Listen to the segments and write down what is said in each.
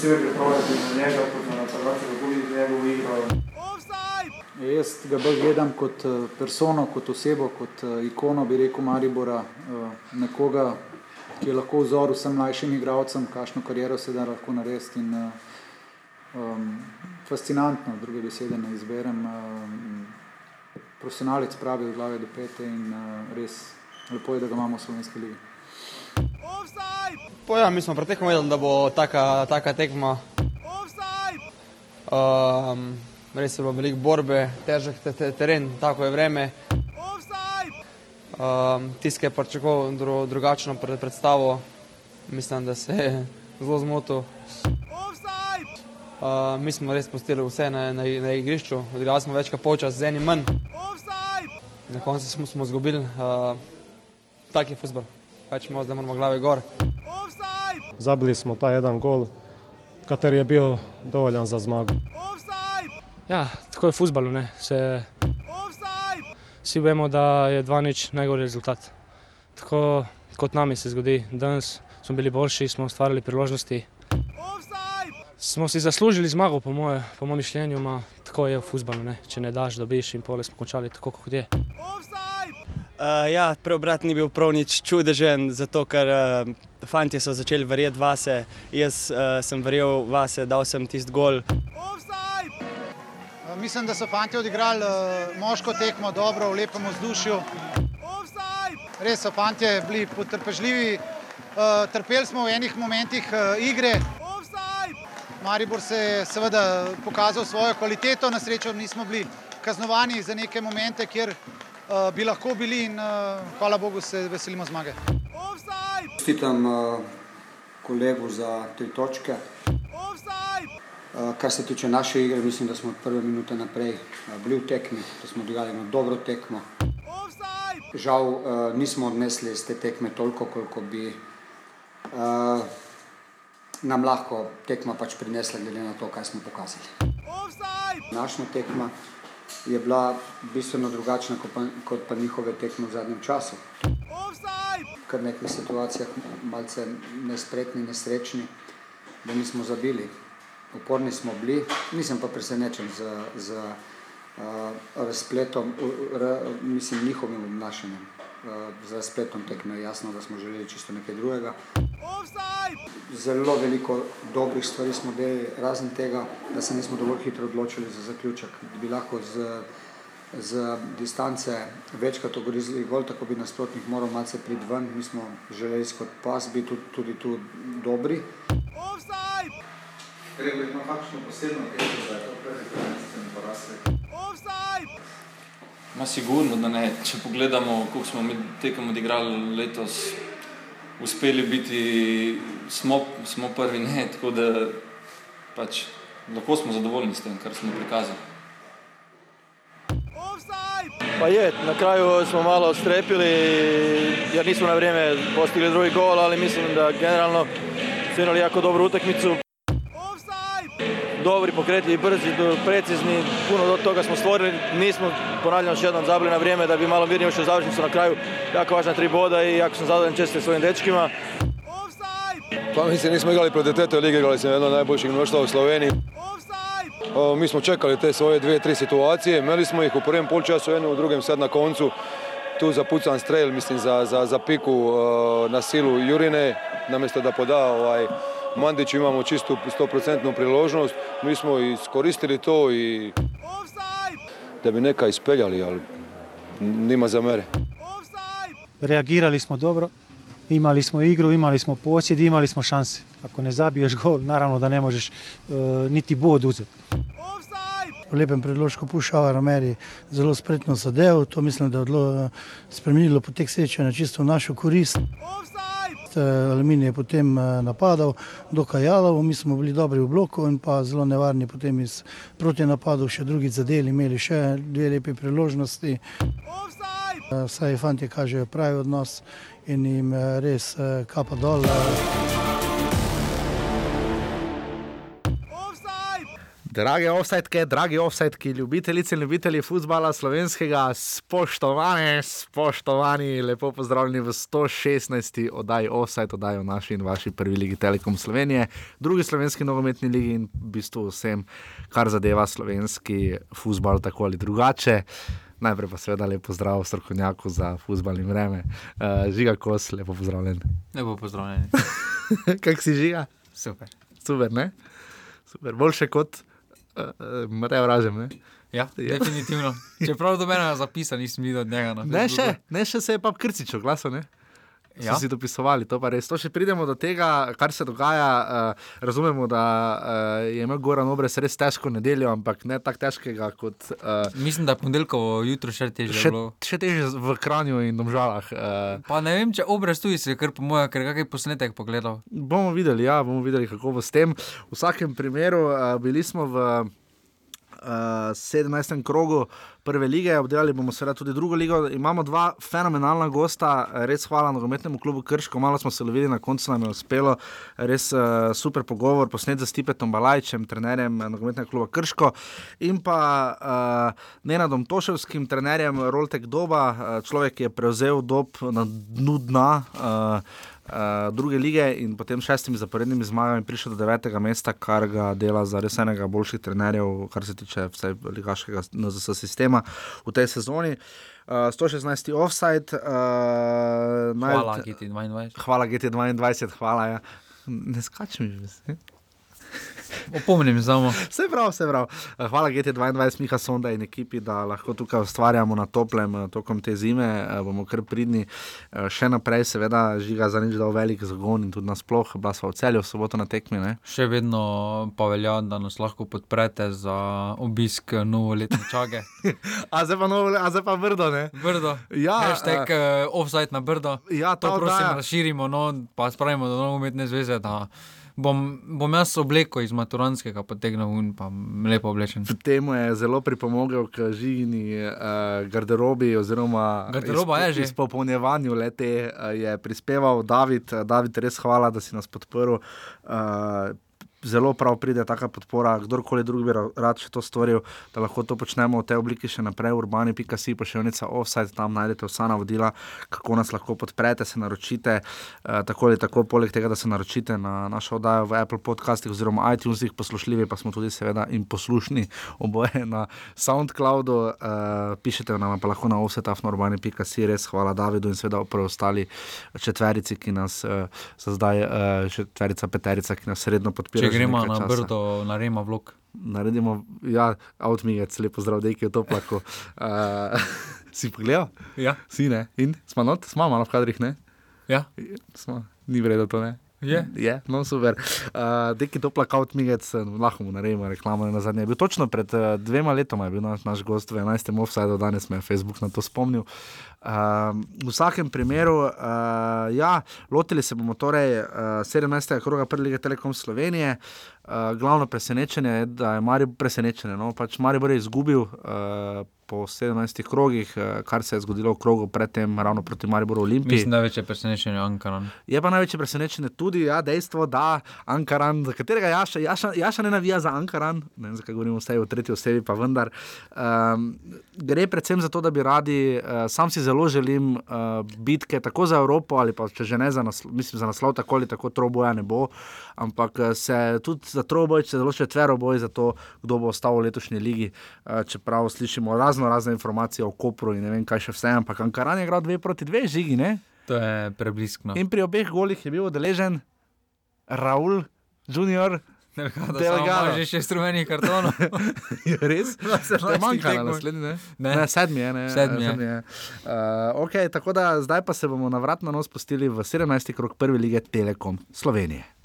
posebej pripravljati na njega, kot na napadalca, kako vidite njegovo igro? Jaz ga bolj gledam kot eh, persono, kot osebo, kot eh, ikono, bi rekel Maribora, eh, nekoga, ki je lahko vzor vsem mlajšim igralcem, kakšno kariero se da lahko narediti. In, um, fascinantno, druge besede ne izberem. Um, profesionalec pravi od glave do pete in uh, res lepo je, da ga imamo v slovenski ligi. Ja, mi smo pretekmo vedeli, da bo taka, taka tekma. Um, res je bilo veliko borbe, težek te, te, teren, tako je vreme. Um, Tiskaj je pričakoval dru, drugačno predstavo, mislim, da se je zelo zmotil. Uh, mi smo res pustili vse na, na, na igrišču, odigrali smo več kot polčas z enim manj. Na koncu smo, smo izgubili, uh, tak je futbol, imamo, zdaj moramo glave gor. Zabili smo ta jedan gol, kater je bil dovoljan za zmago. Ja, tako je v futbalu. ne, Se, vsi vemo, da je 2-0 najgorji rezultat. Tako kot nami se zgodi, danes smo bili boljši, smo ustvarjali priložnosti. Smo si zaslužili zmago, po, moje, po mojem mišljenju, ma tako je v futbalu. Ne. Če ne daš, dobiš in pole smo končali tako, kot je. Uh, ja, preobrat ni bil prav nič čudežen, zato ker uh, fantje so začeli verjeti vase. Jaz uh, sem verjel vase, dal sem tisti gol. Mislim, da so fanti odigrali uh, moško tekmo dobro, v lepem vzdušju. Res so fanti bili potrpežljivi, uh, trpeli smo v enih momentih uh, igre. Maribor se je seveda pokazal svojo kvaliteto, na srečo nismo bili kaznovani za neke momente, kjer uh, bi lahko bili in uh, hvala Bogu se veselimo zmage. Čestitam uh, kolegu za tri točke. Uh, kar se tiče naše igre, mislim, da smo od prve minute naprej uh, bili v tekmi, da smo odigrali eno dobro tekmo. Žal uh, nismo odnesli iz te tekme toliko, koliko bi nam lahko tekma pač prinesla, glede na to, kaj smo pokazali. Naša tekma je bila bistveno drugačna kot pa, kot pa njihove tekme v zadnjem času. Kar nekaj situacijah malce nespretni, nesrečni, da nismo zabili. Uporni smo bili, nisem pa presenečen z, z uh, razpletom, r, mislim, njihovim obnašanjem. Uh, z razpletom tekme je jasno, da smo želeli čisto nekaj drugega. Zelo veliko dobrih stvari smo delali, razen tega, da se nismo dovolj hitro odločili za zaključek. Da bi lahko z, z distance večkrat ogrizli gol, tako bi nasprotnik moral malce priti ven. Mi smo želeli kot pas biti tudi, tudi tu dobri. Gregor ima kakšno posebno težo, da je to predvsem porasli? Ma sigurno, da ne. Če pogledamo, koliko smo mi tekem odigrali letos, uspeli biti, smo, smo prvi ne, tako da pač lahko smo zadovoljni s tem, kar smo prikazali. Pa je, na kraju smo malo strepili jer nismo na vrijeme postigli drugi gol, ali mislim da generalno su imali jako dobru utakmicu. Dobri, pokretljivi, brzi, precizni, puno do toga smo stvorili, nismo, ponavljam još jednom, zabili na vrijeme da bi malo mirnije ušli u završnicu na kraju. Jako važna tri boda i jako sam zadovoljan čestim svojim dečkima. Pa mislim, nismo igrali protiv tete lige, igrali smo jedno od najboljših mnoštva u Sloveniji. O, mi smo čekali te svoje dvije, tri situacije, imali smo ih u prvom polčasu, jednu u drugom sad na koncu. Tu zapucan strel, mislim, za, za, za piku o, na silu Jurine, namjesto da poda ovaj, Mandić imamo čistu 100% priložnost. Mi smo iskoristili to i da bi neka ispeljali, ali nima za mene. Reagirali smo dobro, imali smo igru, imali smo posjed, imali smo šanse. Ako ne zabiješ gol, naravno da ne možeš uh, niti bod uzeti. V lepem predložku pušava Romeri zelo spretno zadev, to mislim, da je odlo, spremenilo potek sreče na čisto našo korist. Aluminij je potem napadal, dokaj jalovo, mi smo bili dobri v bloku in pa zelo nevarni potem iz proti napadov še drugi zadeli, imeli še dve lepe priložnosti. Vsaj fanti kažejo pravi odnos in jim res kapa dol. Drage offsetke, dragi offsetki, ljubitelice in ljubitelji futbola slovenskega, spoštovane, spoštovani, lepo pozdravljeni v 116. oddaji offset, oddaji o naši in vaši prvi ligi Telekom Slovenije, drugi slovenski nogometni ligi in v bistvu vsem, kar zadeva slovenski futbol, tako ali drugače. Najprej pa seveda lepo zdrav strokovnjaku za futbol in vreme. Uh, žiga kos, lepo pozdravljen. Lepo pozdravljen. Kak si žiga? Super. Super, ne? Super. Boljše kot uh, Matej Vražem, ne? Ja, ja, definitivno. Čeprav do mene zapisa nisem videl od njega. Ne še, ne še se je pa krcič oglasil, ne? Ja. So si dopisovali, to pa res. To še pridemo do tega, kar se dogaja. Uh, razumemo, da uh, je imel Goran Obres res težko nedeljo, ampak ne tako težkega kot. Uh, Mislim, da je ponedeljkovo jutro še težje. Še, še težje v Kranju in Domžalah. Uh, pa ne vem, če Obres tudi se kar po mojem, ker kakšen posnetek pogledal. Bomo videli, ja, bomo videli, kako bo s tem. V vsakem primeru uh, bili smo v. Uh, 17. krogu prve lige, obdelali bomo seveda tudi drugo ligo. Imamo dva fenomenalna gosta, res hvala nogometnemu klubu Krško. Malo smo se lovili, na koncu nam je uspelo, res uh, super pogovor, posnet za Stipetom Balajčem, trenerjem nogometnega kluba Krško in pa uh, Nenadom Toševskim, trenerjem Roltek Doba, uh, človek, ki je prevzel dob na dnu dna. Uh, Uh, druge lige in potem šestimi zaporednimi zmagami prišel do devetega mesta, kar ga dela za res enega boljših trenerjev, kar se tiče vsaj ligaškega NZS sistema v tej sezoni. Uh, 116. offside. Uh, hvala, GT22. Hvala, GT22, hvala. Ja. Ne skačem že. Opomnim samo. Vse prav, vse prav. Hvala GT22, Miha Sonda in ekipi, da lahko tukaj ustvarjamo na toplem tokom te zime. Bomo kar pridni. Še naprej, seveda, žiga za nič dal velik zagon in tudi nasploh, bila smo v celju soboto na tekmi. Ne? Še vedno pa velja, da nas lahko podprete za obisk novoletne čage. a zdaj pa, novo, a zdaj pa brdo, ne? Brdo. Ja, Hashtag uh, offside na brdo. Ja, to prosim, razširimo, no, pa spravimo do novometne zveze. Da bom, bom jaz obleko iz maturanskega potegnil in pa lepo oblečen. V tem je zelo pripomogel k žigini uh, garderobi oziroma Garderoba izpo, izpopolnjevanju lete uh, je prispeval David. David, res hvala, da si nas podprl. Uh, zelo prav pride taka podpora, kdorkoli drug bi rad še to storil, da lahko to počnemo v tej obliki še naprej. Urbani.si pa še vnica offside, tam najdete vsa navodila, kako nas lahko podprete, se naročite. Uh, tako ali tako, poleg tega, da se naročite na našo oddajo v Apple podcastih oziroma iTunesih, poslušljivi pa smo tudi seveda in poslušni oboje na SoundCloudu. Uh, pišete nam pa lahko na offsetafnurbani.si, res hvala Davidu in seveda preostali četverici, ki nas uh, zdaj, uh, četverica, peterica, ki nas sredno podpirajo gremo na brdo, naredimo vlog. Naredimo, ja, avtomigec, lepo zdrav, da je to plako. Uh, si pogledal? Ja. Si ne. In smo not, smo malo v kadrih, ne? Ja. Smo. Ni vredno to, ne? Je. Je, no super. Uh, Deki to plakat migec, lahko mu naredimo reklamo na zadnje. Je bil točno pred uh, dvema letoma, je bil naš, naš gost v 11. offside, danes me je Facebook na to spomnil. Uh, v vsakem primeru, uh, ja, lotili se bomo torej uh, 17. kroga prve lige Telekom Slovenije. Uh, glavno presenečenje je, da je Marijo presenečen. No? Pač Marijo je izgubil uh, po 17 krogih, uh, kar se je zgodilo v krogu predtem, ravno proti Mariboru Olimpiji. Mislim, da je največje presenečenje Ankaran. Je pa največje presenečenje tudi ja, dejstvo, da Ankaran, za katerega Jaša, Jaša, Jaša ne navija za Ankaran, ne vem, zakaj govorimo vse v tretji osebi, pa vendar. Um, gre predvsem za to, da bi radi, uh, sam si zelo želim uh, bitke tako za Evropo ali pa če že ne za naslov, mislim za naslov, tako ali tako troboja ne bo, ampak se tudi za troboj, če zelo četvero boj za to, kdo bo ostal v letošnji ligi. Uh, čeprav slišimo razno razne informacije o Kopru in ne vem kaj še vse, ampak Ankaran je igral dve proti dve žigi, ne? To je prebliskno. In pri obeh golih je bil udeležen Raul, junior. Delgado, že šest rumenih kartonov. je res? Se je manjkalo na naslednji, ne? Ne. ne? Sedmi je, ne? Sedmi je. Sedmi je. Uh, okay, tako da zdaj pa se bomo na vrat na nos spustili v 17. krok prve lige Telekom Slovenije.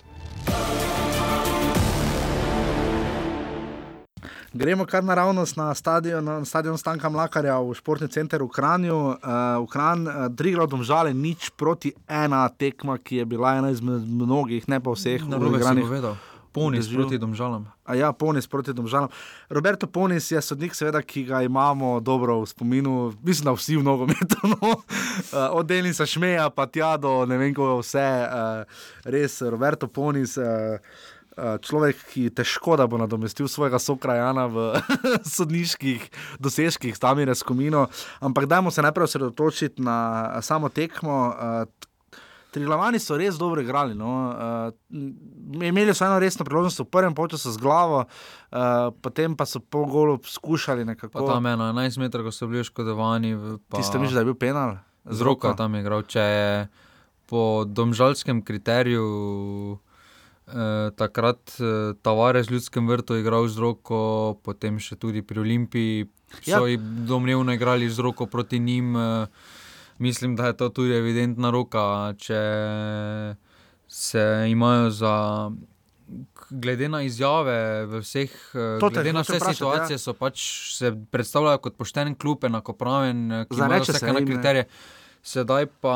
Gremo kar naravnost na stadion, na stadion Stanka Mlakarja v športni center v Kranju. Uh, v Kran, uh, Triglav domžale, nič proti ena tekma, ki je bila ena izmed mnogih, ne pa vseh, na vrhu. Ponis proti domžalam. A ja, ponis proti domžalam. Roberto Ponis je sodnik, seveda, ki ga imamo dobro v spominu, mislim, da vsi v nogometu. No? Uh, od Denisa Šmeja pa tja do ne vem, kako vse. Uh, res, Roberto Ponis. Uh, človek, ki težko da bo nadomestil svojega sokrajana v sodniških dosežkih, tam je reskomino. Ampak dajmo se najprej osredotočiti na samo tekmo. Uh, Trilavani so res dobro igrali. No. Uh, imeli so eno resno priložnost v prvem času z glavo, uh, potem pa so pol golo skušali nekako. Pa tam eno 11 metrov, ko so bili oškodovani. Pa... Ti ste mislili, da je bil penal? Z roko tam je igral. Če je po domžalskem kriteriju. Eh, takrat eh, Tavares v Ljudskem vrtu igral z roko, potem še tudi pri Olimpiji so ja. domnevno igrali z roko proti njim. Eh, mislim, da je to tudi evidentna roka. Če se imajo za. Glede na izjave, vseh, glede na vse situacije, ja. so pač se predstavljajo kot pošten klub, enakopraven, ki ima vse ena kriterije. Sedaj pa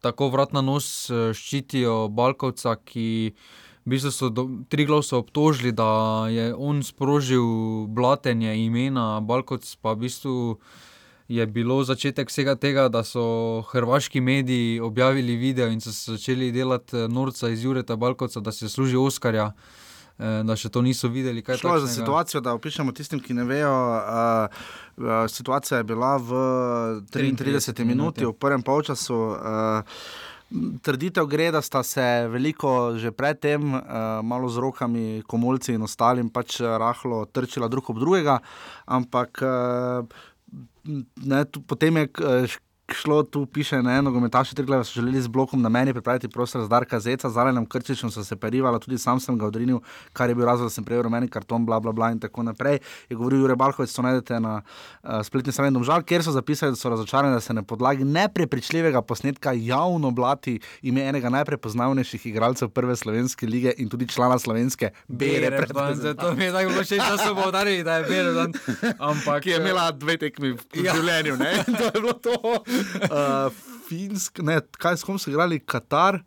tako vrat na nos ščitijo Balkovca, ki v bistvu so do, tri glavce obtožili, da je on sprožil blatenje imena Balkovc, pa v bistvu je bilo začetek vsega tega, da so hrvaški mediji objavili video in so začeli delati norca iz Jureta Balkovca, da se služi Oskarja. Da še to niso videli. Šlo je za situacijo, da opišemo tistim, ki ne vejo. Uh, uh, situacija je bila v 33, 33 minuti, v prvem polčasu. Uh, Trditev gre, da sta se veliko že predtem, uh, malo z rokami, komolci in ostalim, pač rahlo trčila drug ob drugega, ampak uh, ne, potem je šlo, tu piše na eno gometašo, tri glave so želeli z blokom na meni pripraviti prostor za Darka Zeca, z Alenem Krčičem so se perivali, tudi sam sem ga odrinil, kar je bil razlog, da sem prejel rumeni karton, bla, bla, bla in tako naprej. Je govoril Jure Balkovec, to najdete na uh, spletni strani Domžal, kjer so zapisali, da so razočarani, da se na podlagi neprepričljivega posnetka javno blati ime enega najprepoznavnejših igralcev prve slovenske lige in tudi člana slovenske Bere. Zato mi je tako všeč, da so povdarili, da je Bere. Ampak, ki je imela dve tekmi v ja. življenju, ne? to je bilo to. Uh, Finsk, ne, kaj smo se igrali, Katar.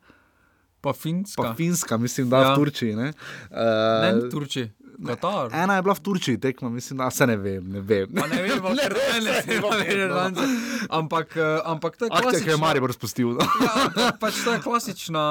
Pa Finska. Pa Finska, mislim, da ja. v Turčiji. Ne, uh, ne v Turčiji. Katar. Ena je bila v Turčiji, tekmo, mislim, da se ne vem. Ne vem, ne vem, ne vem, ne vem, ne vem. Ampak, ampak to je klasična. Akcija, ki je Marijo razpustil. No. ja, pač to je klasična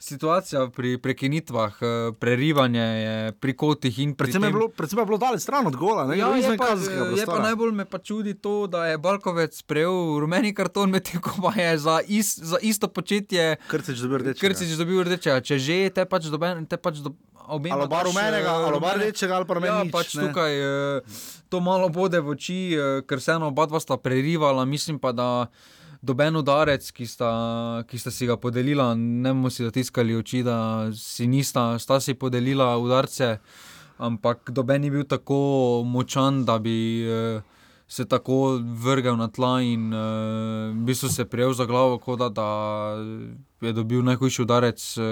situacija pri prekinitvah, eh, prerivanje pri kotih in pri predvsem tem. Je bilo, predvsem je bilo daleč stran od gola, ne ja, je pa, je pa najbolj me pa čudi to, da je Balkovec prejel rumeni karton, medtem ko pa je za, is, za isto početje Krcič dobil rdečega. Krcič dobil rdečega. Če že te pač doben, te pač do, Obima ali bar rumenega, ali bar rečega, ali pa rumenega. Ja, pač ne. tukaj eh, to malo bode v oči, eh, ker se eno oba dva sta prerivala, mislim pa, da doben udarec, ki sta, ki sta si ga podelila, ne bomo si zatiskali oči, da si nista, sta si podelila udarce, ampak doben je bil tako močan, da bi eh, se tako vrgel na tla in eh, v bistvu se prijel za glavo, kot da, da je dobil najhujši udarec uh,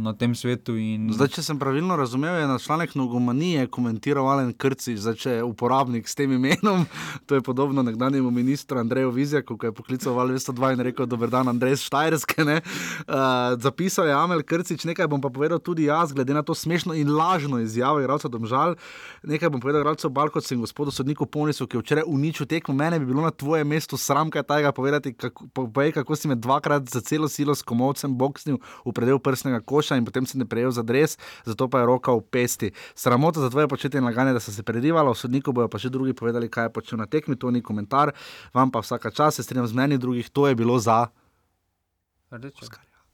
na tem svetu. In... Zdaj, če sem pravilno razumel, je na članek Nogomanije komentiral Alen Krci, zdaj če je uporabnik s tem imenom. To je podobno nekdanjemu ministru Andreju Vizjaku, ki je poklical Val 202 in rekel: Dober dan, Andrej Štajerske. Uh, zapisal je Amel Krcič, nekaj bom pa povedal tudi jaz, glede na to smešno in lažno izjavo, igralca Domžal. Nekaj bom povedal, igralca Balkovcu in gospodu sodniku Ponisu, ki je včeraj uničil tekmo. Mene bi bilo na tvojem mestu sram kaj tajega povedati, kako, povej, kako si me dvakrat za celo silo skomal komovcem boksnil v predel prsnega koša in potem se ne prejel za dres, zato pa je roka v pesti. Sramota za tvoje početje in laganje, da so se prerivali, v sodniku bojo pa še drugi povedali, kaj je počel na tekmi, to ni komentar, vam pa vsaka čas, se strinjam z meni, drugih, to je bilo za.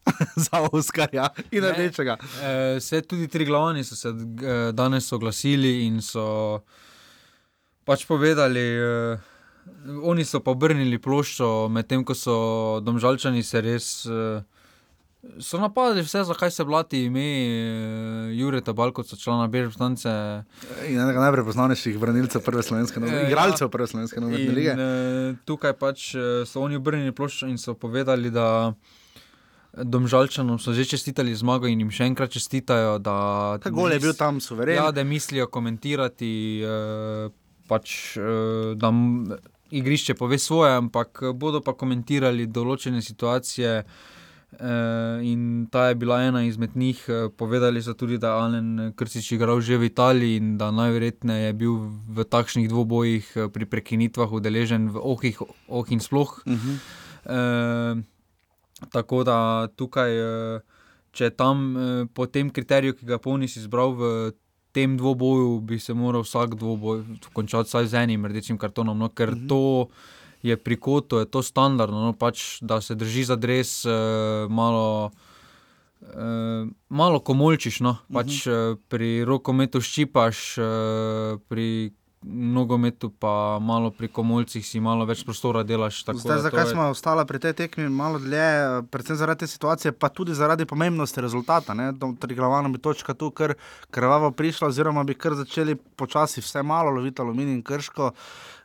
za Oskarja in rdečega. E, vse tudi tri glavni so se e, danes oglasili in so pač povedali. E, Oni so pa obrnili ploščo, medtem ko so domžalčani se res uh, So napadli vse, zakaj se blati ime uh, Jureta Balkovca, člana Bežbstance. In enega najprepoznavnejših branilcev prve slovenske nogometne lige. Igralcev ja. prve slovenske nogometne lige. Uh, tukaj pač so oni obrnili ploščo in so povedali, da domžalčanom so že čestitali zmago in jim še enkrat čestitajo. Kako je bil tam suveren? Ja, da mislijo komentirati, uh, pač, uh, da igrišče pove svoje, ampak bodo pa komentirali določene situacije. Uh, in ta je bila ena izmed njih. Uh, povedali so tudi, da je Alen Krsič igral že v Italiji in da najverjetneje je bil v takšnih dvobojih uh, pri prekinitvah udeležen v ohih, oh in sploh. Uh -huh. uh, tako da tukaj uh, če tam eh, po tem kriteriju, ki ga polni, si izbral v tem dvoboju, bi se moral vsak dvoboj končati vsaj z enim rdečim kartonom, no, ker Mhm. to je pri kotu, je to standardno, no, pač, da se drži za dres eh, malo. Uh, malo komolčiš, no. pač Mhm. uh, pri rokometu ščipaš, uh, pri nogometu pa malo pri komolcih si malo več prostora delaš. Zdaj, zakaj je- smo ostali pri tej tekmi malo dlje, predvsem zaradi te situacije, pa tudi zaradi pomembnosti rezultata. Triglavano bi točka tu kar krvavo prišla, oziroma bi kar začeli počasi vse malo loviti aluminij in krško. Uh,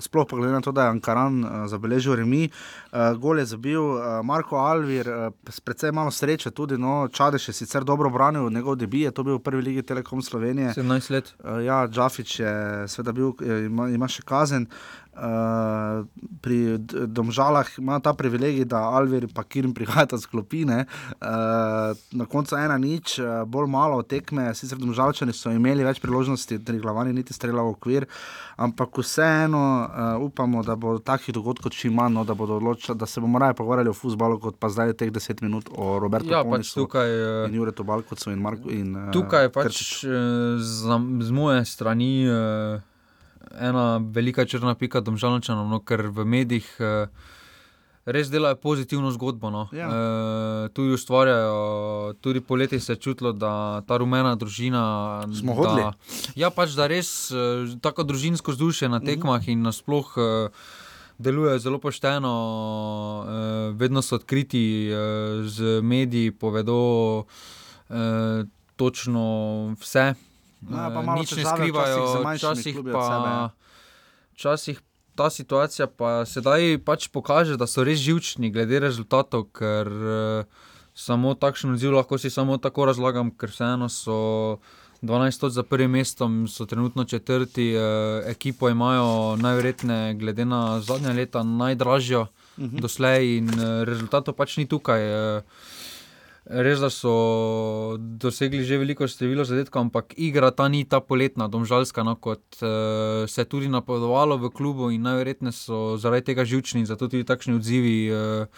sploh pa glede na to, da je Ankaran uh, zabeležil remi. Uh, gol je zabil uh, Marko Alvir, uh, s precej malo sreče tudi. No, Čadeš je sicer dobro branil, njegov debi je to bil v prvi ligi Telekom Slovenije. 17 let. Uh, ja, Džafič je seveda bil, ima, ima še kazen. Uh, pri Domžalah ima ta privilegij, da Alvir in Kirn prihajata z klopine. Uh, na koncu ena nič, uh, bolj malo tekme, sicer Domžalčani so imeli več priložnosti, da glavani niti strela v okvir, ampak vseeno uh, upamo, da bo takih dogodkov čim manj, no, da, odločili, da se bomo raje pogovarjali o futbalu, kot pa zdaj teh deset minut o Robertu Ja, pač Ponisu tukaj, eh, in Juretu Balkocu in Marku. In, uh, Tukaj pač eh, za, z moje strani eh, ena velika črna pika domžalčanom, no, ker v medijih eh, res delajo pozitivno zgodbo. No. Ja. Eh, tudi ustvarjajo, tudi poleti se je čutilo, da ta rumena družina. Smo hodili. Da, ja, pač da res eh, tako družinsko vzdušje na tekmah in nasploh. Delujejo zelo pošteno, vedno so odkriti z mediji, povedo točno vse. Ja, pa Eh, nič ne skrivajo, včasih pa. ja. Včasih ta situacija pa sedaj pač pokaže, da so res živčni glede rezultatov, ker eh, samo takšen odziv lahko si samo tako razlagam, ker vseeno so 12 točk za prvim mestom, so trenutno četrti, eh, ekipo imajo najverjetneje, glede na zadnja leta, najdražjo Mhm. doslej in eh, rezultatov pač ni tukaj. eh. Res, da so dosegli že veliko število zadetkov, ampak igra ta ni ta poletna, domžalska, no, kot uh, se je tudi napovedovalo v klubu, in najverjetneje so zaradi tega živčni, zato tudi takšni odzivi. Uh,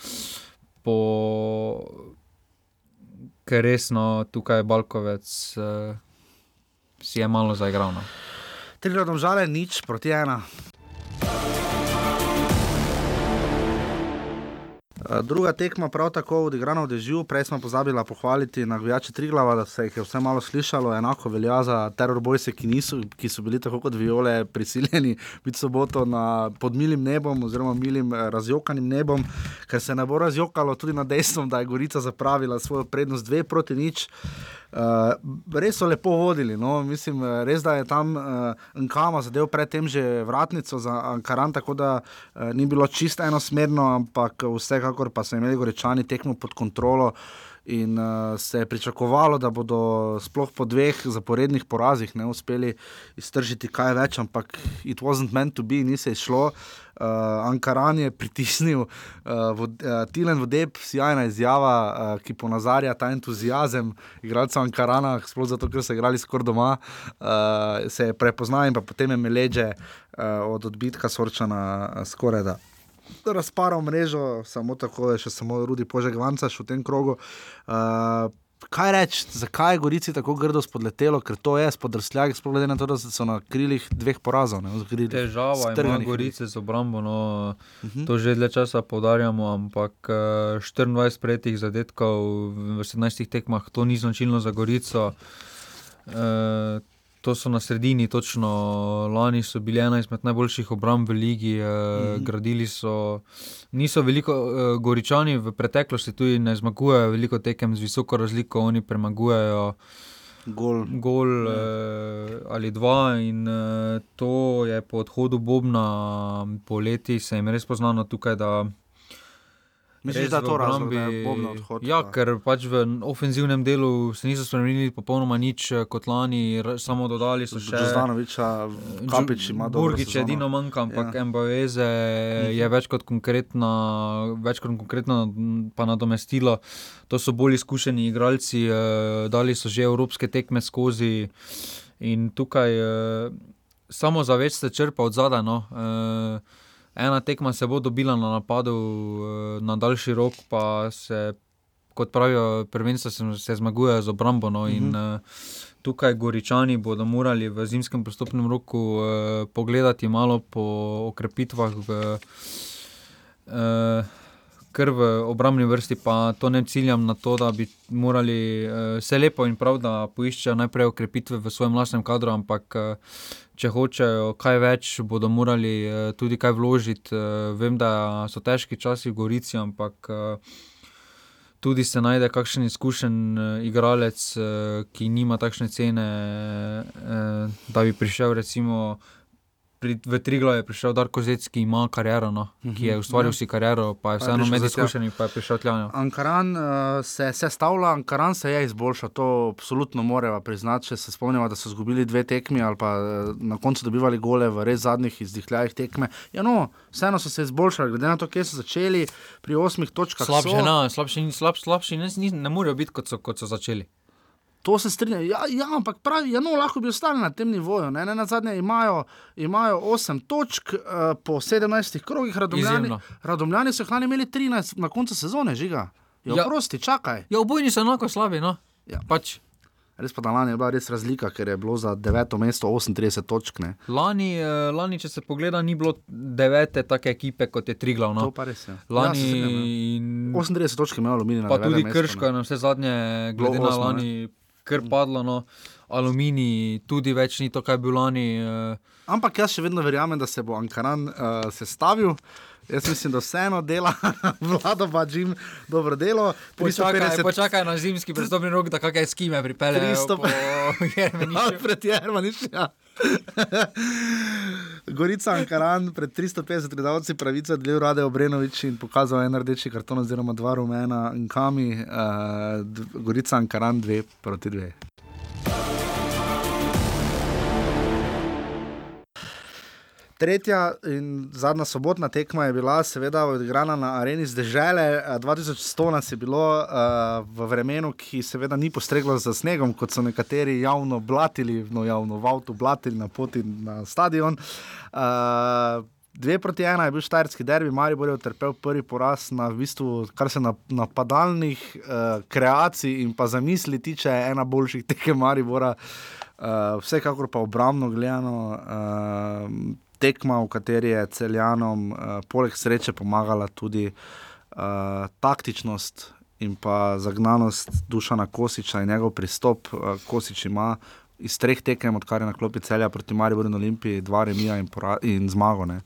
po... Ker resno tukaj je Balkovec, uh, si je malo zaigral. No. Tri domžale, nič proti ena. Druga tekma, prav tako odigrana v dežju, prej smo pozabili pohvaliti navijače Triglava, da se jih je vse malo slišalo, enako velja za terorbojce, ki, niso, ki so bili tako kot viole prisiljeni biti soboto na, pod milim nebom oziroma milim eh, razjokanim nebom, ker se ne bo razjokalo tudi na dejstvom, da je Gorica zapravila svojo prednost dve proti nič. Uh, res so lepo vodili. No? Mislim, eh, res da je tam uh, Nkama zadev predtem že vratnico za Ankaran, tako da uh, ni bilo čisto enosmerno, ampak vsekakor pa so imeli gorečani tekmo pod kontrolo. In uh, se je pričakovalo, da bodo sploh po dveh zaporednih porazih ne uspeli iztržiti kaj več, ampak it wasn't meant to be, ni se izšlo. Uh, Ankaran je pritisnil, uh, vod, uh, Tilen Vodeb, sjajna izjava, uh, ki ponazarja ta entuzijazem igralcev Ankarana, sploh zato, ker so igrali skoraj doma, uh, se je prepoznal in potem je meleže uh, od odbitka Sorčana uh, skoraj da razparal mrežo, samo tako je še samo Rudi Požek Vancaš v tem krogu. Uh, kaj reči, zakaj je Gorici tako grdo spodletelo, ker to je spodrsljak, sploh glede na to, da so na krilih dveh porazov. Ne, krilih Težava ima strganih Gorice z obrambo, no, uh Mhm. -huh. to že dlje časa poudarjamo, ampak uh, 24 prejetih zadetkov v 17 tekmah, to ni značilno za Gorico. Uh, to so na sredini, točno lani so bili ena izmed najboljših obramb v ligi, Mhm. -huh. gradili so. Niso veliko, uh, Goričani v preteklosti tudi ne zmagujejo veliko tekem z visoko razliko, oni premagujejo. Gol, Gol eh, ali dva, in eh, to je po odhodu Bobna po leti, se jim res poznano tukaj. Da Misliš, da je to razlog, da je Bobna odhod, Ja, pa- ker pač v ofenzivnem delu se niso spremenili popolnoma nič eh, kot lani, samo dodali so še. Džozdanoviča, Kapič ima dobro Burgič sezono. edino manjka, ampak Ja. ja. Mbaveze je več kot konkretna, več kot konkretno m, pa nadomestilo. To so bolj izkušeni igralci, eh, dali so že evropske tekme skozi in tukaj eh, samo za več se črpa od zadaj. No. Eh, ena tekma se bo dobila na napadu, eh, na daljši rok pa se kot pravijo, prvenstvo se, se zmagujejo z obrambo. No, in, Mhm. uh, tukaj Goričani bodo morali v zimskem pristopnem roku uh, pogledati malo po okrepitvah v. Uh, Ker v obrambni vrsti pa to ne ciljam na to, da bi morali uh, vse lepo in prav, da poiščejo najprej ukrepitve v svojem lastnem kadru, ampak uh, če hočejo kaj več, bodo morali uh, tudi kaj vložiti. Uh, vem, da so težki časi v Gorici, ampak uh, tudi se najde kakšen izkušen igralec, ki nima takšne cene, da bi prišel recimo. Pri, v Triglav je prišel Darko Zec, ki ima kariero, no, ki je Mhm, ustvaril ja. si kariero, pa je je vseeno med izkušenimi, pa je prišel tja. no. Ankaran uh, se, se stavlja, Ankaran se je izboljšal, to absolutno moramo priznati. Če se spomnimo, da so izgubili dve tekmi ali pa uh, na koncu dobivali gole v res zadnjih izdihljajih tekme. Ja, no, vseeno so se izboljšali, glede na to, kje so začeli pri osmih točkah. Slabše, so. no, slabše, ni- slab, slabši ne, ni- ne morejo biti, kot so, kot so začeli. To se strinjam. Ja, ja, ampak pravi, ja, no, lahko bi ostali na tem nivoju. Ne, ne na zadnje imajo, imajo 8 točk uh, po 17 krogih, radomljani, Izjemno. radomljani so jih lani imeli 13 na koncu sezone, žiga. Ja, Ja. prosti, čakaj. Ja, obojni so enako slabi. No. Ja. Pač, Res pa da lani je bila res razlika, ker je bilo za deveto mesto 38 točk. Ne. lani, eh, lani, če se pogleda, ni bilo devete take ekipe kot je Triglav. No. To pa res je. Lani, Ja, se strinjam, ja. in- 38 točk je imel aluminij na pa tudi mestu, Krško je na vse zadnje, glede na osmo, ne. Kar padlo. No. Aluminij tudi več ni to, kaj je bil lani. eh, Ampak jaz še vedno verjamem, da se bo Ankaran uh, sestavil. Jaz mislim, da vseeno dela, vlada pa Jim dobro delo. Počakaj, počakaj na zimski prestopni rok, da kakšne skime pripeljejo 300 po Jermenišču. Alfred Jermaniš, ja. Gorica Ankaran pred 350 gledalci pravica del Rade Obrenovič in pokazal en rdeči karton oziroma dva rumena in kami. Uh, Gorica Ankaran 2 proti 2. Tretja in zadnja sobotna tekma je bila, seveda, odigrana na areni zdržele. 2100 nas je bilo uh, v vremenu, ki seveda ni postreglo za snegom, kot so nekateri javno blatili, no javno v avtu blatili na poti na stadion. Uh, Dve proti ena je bil štajerski derbi, Maribor je utrpel prvi poraz, na, v bistvu, kar se na- napadalnih uh, kreacij in pa zamisli tiče, ena boljših tekem Maribora. Uh, vsekakor pa obrambno gledano, uh, tekma, v kateri je celjanom uh, poleg sreče pomagala tudi uh, taktičnost in pa zagnanost Dušana Kosiča in njegov pristop. Uh, Kosič ima iz treh tekem, odkar je na klopi celja proti Mariboru in Olimpiji, dva remija in, in zmago. Uh,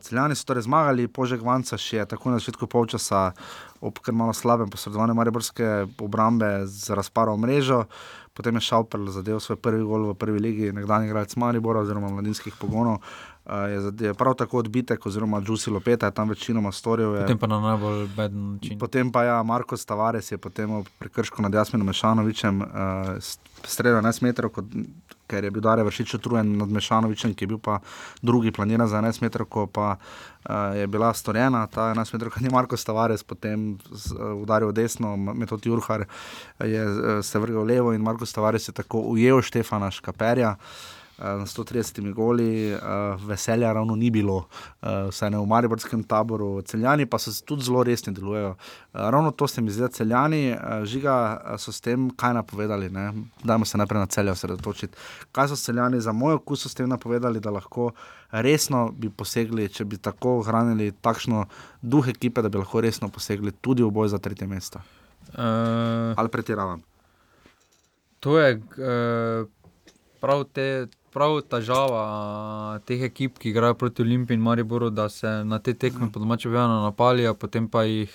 celjani so torej zmagali, Požek Vanca še je tako na začetku polčasa ob kar malo slabem posredovanju Mariborske obrambe z razparo mrežo. Potem je Šauper zadev svoj prvi gol v prvi ligi, nekdanji igralec Maribora oziroma mladinskih pogonov. Je, je prav tako odbitek, oziroma Džusi Lopeta je tam večinoma storil. Je, Potem pa na najbolj beden način. Potem pa ja, Marko Stavares je potem v prekršku nad Jasminom Mešanovičem uh, streljal 11 metrov, kot, ker je bil Dare vršič utrujen nad Mešanovičem, ki je bil pa drugi planiran za 11 metrov, ko pa uh, je bila storjena ta 11 metrov, kad je Marko Stavares potem z, uh, udaril desno, metod Jurhar je uh, se vrgel levo in Marko Stavares je tako ujel Štefana Škaperja. Uh, s 130 goli, uh, veselja ravno ni bilo, uh, vsaj ne v Mariborskem taboru. Celjani pa so tudi zelo resni delujejo. Uh, ravno to se mi zdi, da celjani, uh, žiga, so s tem kaj napovedali. Ne? Dajmo se najprej na celje osredotočiti. Kaj so celjani za moj okus s tem napovedali, da lahko resno bi posegli, če bi tako ohranili takšno duh ekipe, da bi lahko resno posegli tudi v boj za tretje mesto. Uh, Ali pretiravam? To je uh, prav, te, prav težava teh ekip, ki igrajo proti Olimpiji in Mariboru, da se na te tekme po domače vedno napalijo, potem pa jih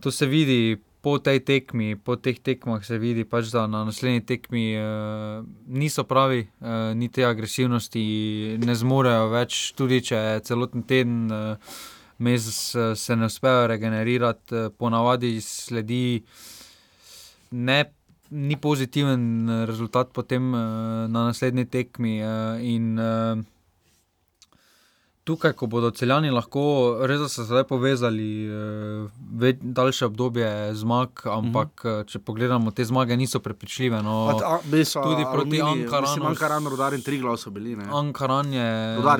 to se vidi. Po tej tekmi, po teh tekmah se vidi, pač, da na naslednji tekmi uh, niso pravi, uh, ni te agresivnosti, ne zmorejo več, tudi če celoten teden uh, mes uh, se ne uspejo regenerirati, ponavadi sledi ne, ni pozitiven eh, rezultat potem uh, na naslednji tekmi. Uh, in tukaj, ko bodo celjani lahko res se zdaj povezali, več, daljše obdobje zmag, ampak uh, če pogledamo, te zmage niso prepričljive. No, Od- a- so tudi proti Ankaranu. Ankaran, Rudar in Triglav so bili. Ne? Ankaran je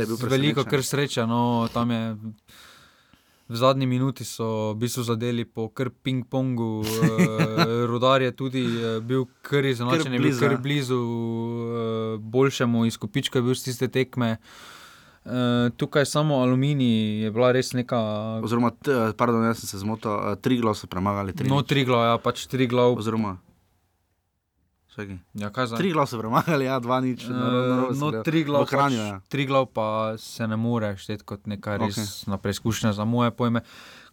je veliko kar sreče, no, tam je V zadnji minuti so v bistvu zadeli po kar ping-pongu, uh, rodar je tudi uh, bil kar izenačen, je bil kar blizu uh, boljšemu izkupičku, je bil z tiste tekme. Uh, tukaj samo aluminij je bila res neka. Oziroma, t, pardon, jaz sem se zmotil, uh, tri glav so premagali. Tri No, tri glav, ja, pač tri glav. Oziroma. Ja? Tri glav so premagali, ja, dva nič. Uh, no, tri glav, Hranjo, pač, ja. tri glav pa se ne more šteti kot neka res okay. preizkušnja za moje pojme.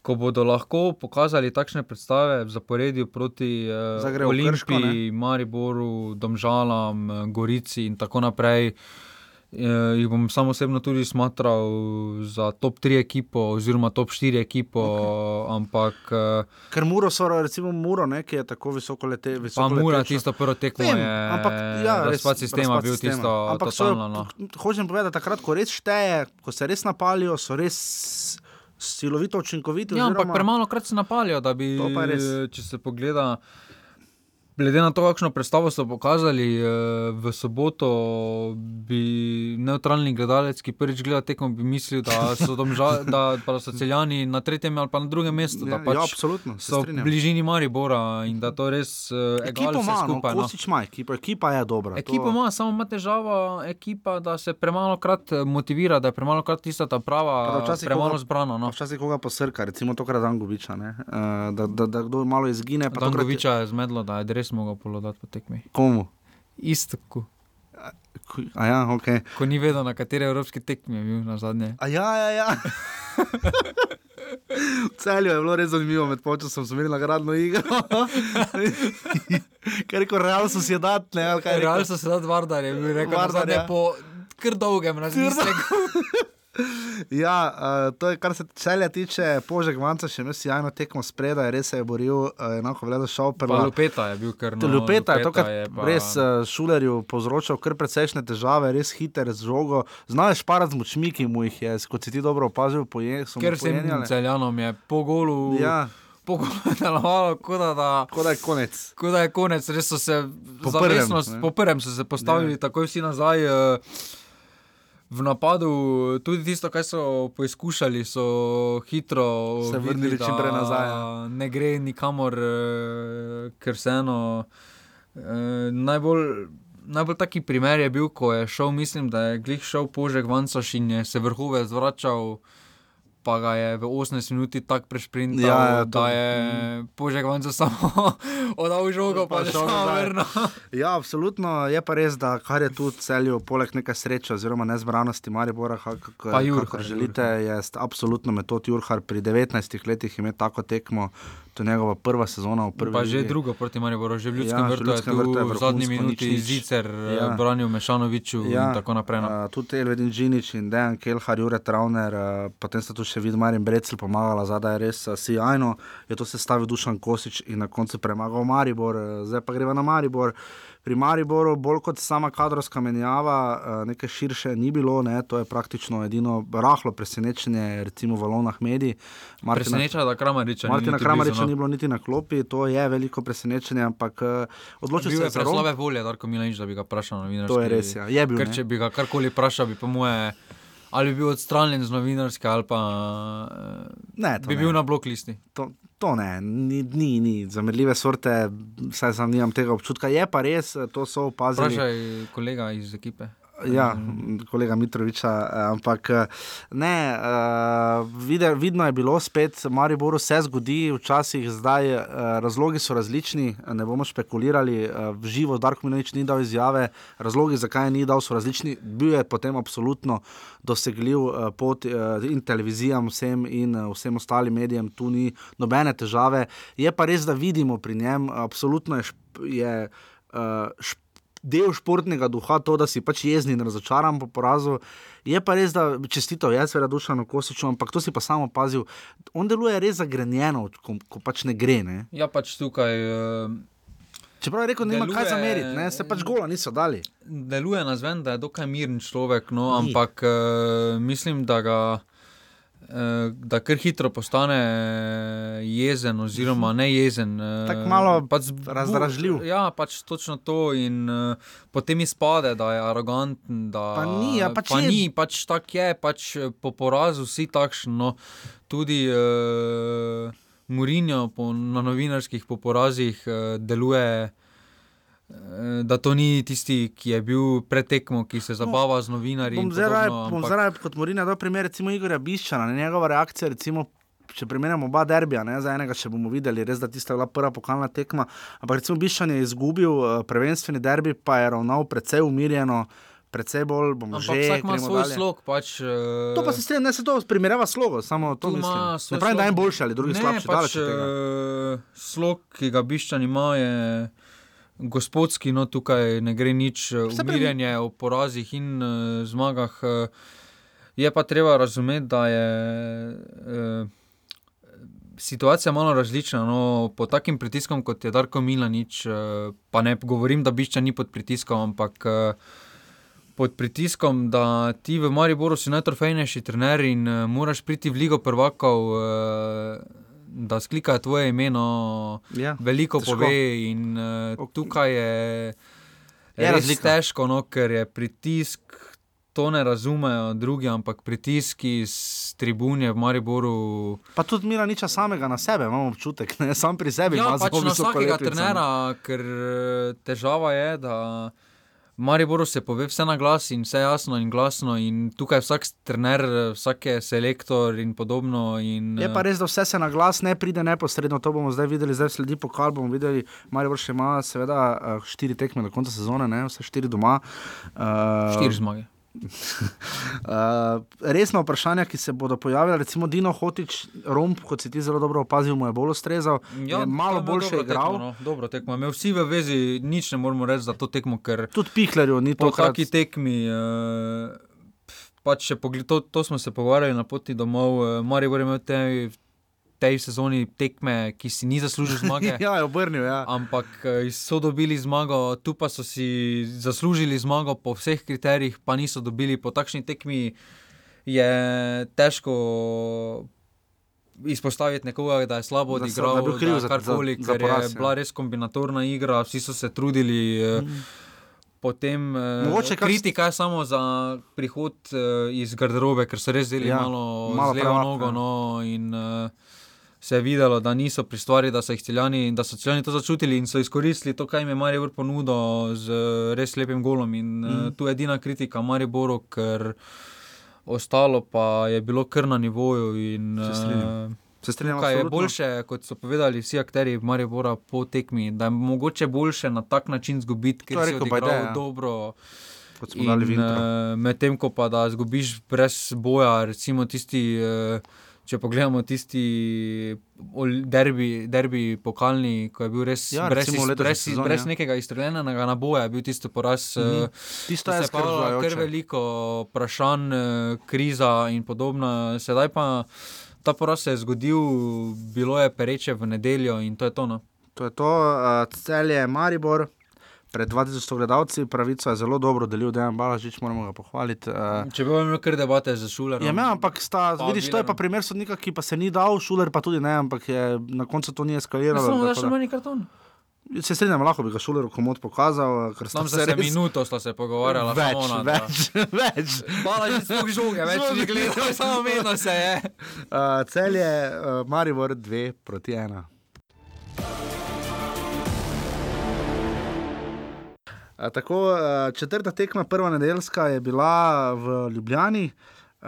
Ko bodo lahko pokazali takšne predstave v zaporedju proti Zdaj grejo v Krško, Olimpiji, Mariboru, Domžalam, eh, Gorici in tako naprej, uh, jih bom samo osebno tudi smatral za top 3 ekipo oziroma top 4 ekipo, okay. ampak uh, Ker Muro so, recimo Muro, ne, ki je tako visoko lete. pa Mura letečo. tisto prvo tekmo Vem, je, ampak, ja, razpad sistema razpad bil sistema. tisto Ampak so totalno. No. Hočem povedati, takrat, ko res šteje, ko se res napalijo, so res silovito učinkoviti. Ja, ampak oziroma- premalo krat se napalijo, da bi, je če se pogleda. Glede na to, kakšno predstavo so pokazali eh, v soboto, bi neutralni gledalec, ki prvič gleda tekmo, bi mislil, da so, domža, da, da so celjani na tretjem ali pa na drugem mestu. Ja, da pač ja, absolutno, So v bližini Maribora in da to res eh, vse ima, no, skupaj. No. Kosič ima ekipo, ekipa je dobra. Ekipa ima, samo ima težava, ekipa, da se premalo krat eh, motivira, da je premalo krat tista ta da prava, včasih premalo koga- zbrana. No. Včasih koga posrka, recimo tokrat Dangoviča, ne, uh, da, da, da kdo malo izgine. Dangoviča je zmedlo, da je res mogel polodati po tekmi. Komu? Istoku. A ja, ok. Ko ni vedel, na kateri evropski tekmi je bil na zadnje. A ja, ja, ja. V celju je bilo res zanimivo, med počasom smo imeli nagradno igro. Ker je rekel, real so si je dat, ne, ali kaj je? Real so se dati Vardar, je bil rekel, Vardar, Vardar, ja. po kar dolgem razmisleku. Ja, uh, to je kar se celja tiče, Požek Vanca še imel sjajno tekmo spredaj, res se je boril, uh, enako vledo šoper. Pa Lupeta je bil kar No, no, Lupeta je tokrat je pa... res uh, šulerju povzročal kar precejšnje težave, res hiter z žogo. Znal je šparati z močmi, ki mu jih je, kot si ti dobro opazil, poje, Ker sem pojenjale. celjanom je po golu. Ja. Delovalo, kot da, da, Kot da je konec. kot da je konec. Res so se Po prvem, zavestno, ne. po prvem so se postavili, Ja. takoj vsi nazaj. Uh, V napadu, tudi tisto, kar so poizkušali, so hitro Se vrnili čim prej nazaj, ja. Ne gre nikamor, eh, ker vseeno. eh, Najbolj, najbolj taki primer je bil, ko je šel, mislim, da je glih šel Požek Vancoš in je se vrhove zvračal. Pa ga je v 18 minuti tako prešprintal, Ja, ja, da je Požek Vancoš samo oddal žogo, pa, pa šel vrno. Ja, absolutno je pa res, da kar je tu celju, poleg neke sreče oziroma nezbranosti Maribora, kako Jurhar, kako želite, je st- absolutno metod Jurhar pri 19 letih imeti tako tekmo. To je njegova prva sezona v prvi Pa že drugo proti Mariboru, že v Ljudskem Ja, vrtu Ljudskem vrtu je v zadnji minuti nič. Zicer Ja. ja. branil Mešanoviču ja. in tako naprej. No. Uh, tudi Elvedin Džinič in Dejan Kelhar, Jure Trauner, uh, potem sta tu še Vidmar in Brecel pomagala, zadaj je res uh, sijajno, je to sestavil Dušan Kosič in na koncu premagal Maribor, uh, zdaj pa greva na Maribor. Pri Mariboru, bolj kot sama kadrovska menjava, uh, nekaj širše ni bilo, ne, to je praktično edino rahlo presenečenje, recimo v Lonah medij. Preseneča, da Kramariča ni Martina niti Kramariča blizu, no. ni bilo niti na klopi, to je veliko presenečenje, ampak uh, odločil Bil se za preslabe Rom. volje, Darko Milanič, da bi ga vprašal na novinarski. To je res, ja. Je bil, Ker če bi ga karkoli vprašal, bi po moje, ali bi bil odstranjen z novinarske, ali pa eh, Ne, bi ne. bil na blok listi. To, to ne, ni, ni, ni. zamedljive sorte, saj sam nimam tega občutka. Je pa res, to so opazili. Vprašaj kolega iz ekipe. Ja, kolega Mitroviča, eh, ampak eh, ne, uh, vide, vidno je bilo spet, Mariboru se zgodi, včasih zdaj razlogi so različni, ne bomo špekulirali, v živo Darko Minovič ni dal izjave, razlogi, zakaj ni dal, so različni, bil je potem absolutno dosegljiv uh, in televizijam vsem in vsem ostalim medijem, tu ni nobene težave. Je pa res, da vidimo pri njem, absolutno je, je uh, šp, del športnega duha, to, da si pač jezni in razočaran po porazu. Je pa res, da čestito je, seveda, Dušanu Kosiču, ampak to si pa samo opazil. On deluje res zagrenjeno, ko, ko pač ne gre. Ne? Ja, pač tukaj. Uh, Čeprav je rekel, da nima kaj deluje- zameriti, ne? se pač gola niso dali. Deluje na zven, da je dokaj miren človek, no, ampak uh, mislim, da ga. Eh, da kar hitro postane jezen, oziroma ne jezen. eh, Tako malo pač razdražljiv. Ja, pač točno to. In uh, potem izpade, da je aroganten. Da, Pa ni, ja, pač pa je. ni, pač tak je, pač po porazu vsi takšni. No, tudi uh, Murinjo po, na novinarskih po porazih uh, deluje. Eh, Da to ni tisti, ki je bil pred tekmo, ki se zabava z novinarji. in Bom bom ampak- zdaj raje kot Morina dal primer, recimo Igorja Biščana, njegova reakcija, recimo. Če primerjamo oba derbija, ne, za enega še bomo videli, res da tista bila prva pokalna tekma. Ampak recimo Biščan je izgubil uh, prvenstveni derbi, pa je ravnal precej umirjeno, precej bolj bomo Ampak že. vsak ima svoj dalje. slog. Pač, uh, To pa se strinjam, ne se to primerjava slogo, samo to mislim. Ne pravim, da je en slog. boljši ali drugi ne, slabši, pač, eh, Slog, ki ga Biščan ima, je gospodski, no tukaj ne gre nič, eh, umirjanje o porazih in uh, zmagah. Uh, je pa treba razumeti, da je. Uh, Situacija malo različna. No, pod takim pritiskom, kot je Darko Milanič, eh, pa ne govorim, da Bišča ni pod pritiskom, ampak eh, pod pritiskom, da ti v Mariboru si najtrofejnejši trener in uh, moraš priti v Ligo prvakov, uh, da sklikajo tvoje ime, no, Ja, veliko težko. pove. In uh, tukaj je, Je res razlika. težko, no, ker je pritisk. To ne razumejo drugi, ampak pritiski iz tribune v Mariboru. Pa tudi Mira niča samega na sebe, imamo občutek, ne sam pri sebi. Ja, pač na vsakega ne. trenera, ker eh, težava je, da v Mariboru se pove vse na glas in vse jasno in glasno, in tukaj vsak trener, eh, vsak je selektor in podobno. In, Je eh, pa res, da vse se na glas ne pride neposredno, to bomo zdaj videli, zdaj sledi pokal, bomo videli, Marijo še ima seveda eh, štiri tekme do konca sezone, ne? vse štiri doma. Uh, Štiri zmage. Uh, resna vprašanja, ki se bodo pojavila, recimo Dino Hotič, Romp, kot si ti zelo dobro opazil, mu je bolj ustrezal, Ja, je malo to je boljše dobro igral. Tekmo, no, dobro tekmo. Imel vsi v vezi, nič ne moremo reči za to tekmo, ker Tudi Pihlerju ni po tokrat- taki tekmi. Uh, pač pogled, to, to smo se pogovarjali na poti domov, uh, Maribor je imel te, tej sezoni tekme, ki si ni zaslužil zmage. ja, obrnil. Ja. Ampak eh, so dobili zmago, tu pa so si zaslužili zmago po vseh kriterijih, pa niso dobili. Po takšni tekmi je težko izpostaviti nekoga, da je slabo Da so- odigral, da je bil kriv da za- karkoli, za- za ker poraz, je ja. bila res kombinatorna igra, vsi so se trudili. eh, Potem Mogoče eh, kar- kritika je samo za prihod iz garderobe, ker so res vzeli Ja, malo, malo z levo nogo. ja. No, in, uh, se je videlo, da niso pri stvari, da so jih celjani, da so celjani to začutili in so izkoristili to, kaj jim je Maribor ponudil z res lepim golom. In Mhm. uh, tu je edina kritika Mariboru, ker ostalo pa je bilo kar na nivoju. In, Se strinjam. eh, Se strinjam Tukaj je boljše, kot so povedali vsi akteri Maribora po tekmi, da je mogoče boljše na tak način izgubiti, ker si odigral Bajde, ja. dobro. Kot smo dali v In, intro. eh, Medtem ko pa da izgubiš brez boja, recimo tisti. eh, Če pogledamo tisti derbi, derbi pokalni, ko je bil res Ja, brez, iz- brez, sezoni, brez ja. nekega izstreljenega naboja, bil tisto poraz. Eh, Tisto tu je se je skrbljujoče. kar veliko vprašanj, eh, kriza in podobno. Sedaj pa ta poraz se je zgodil, bilo je pereče v nedeljo in to je to. No. To je to, uh, cel je Maribor. Pred 2000 gledalci, pravico je zelo dobro delil, da je Balažič, moramo ga pohvaliti. Uh, Če bi imel kar debate za šuler. Ja, imel, ampak sta, Pa vidiš, to je pa primer sodnika, ki pa se ni dal, šuler pa tudi ne, ampak je na koncu to ni eskaliralo. Samo da še manj karton. Se strinjam, lahko bi ga šuler komod pokazal, ker sta Tam se je res... minuto sta se pogovarjala, Več, samo ona, več, več. Balažič sploh žoge, več ni gledal, samo vedno se je. Uh, cel je uh, Maribor 2 proti 1. tako, četrta tekma, prva nedeljska, je bila v Ljubljani. Uh,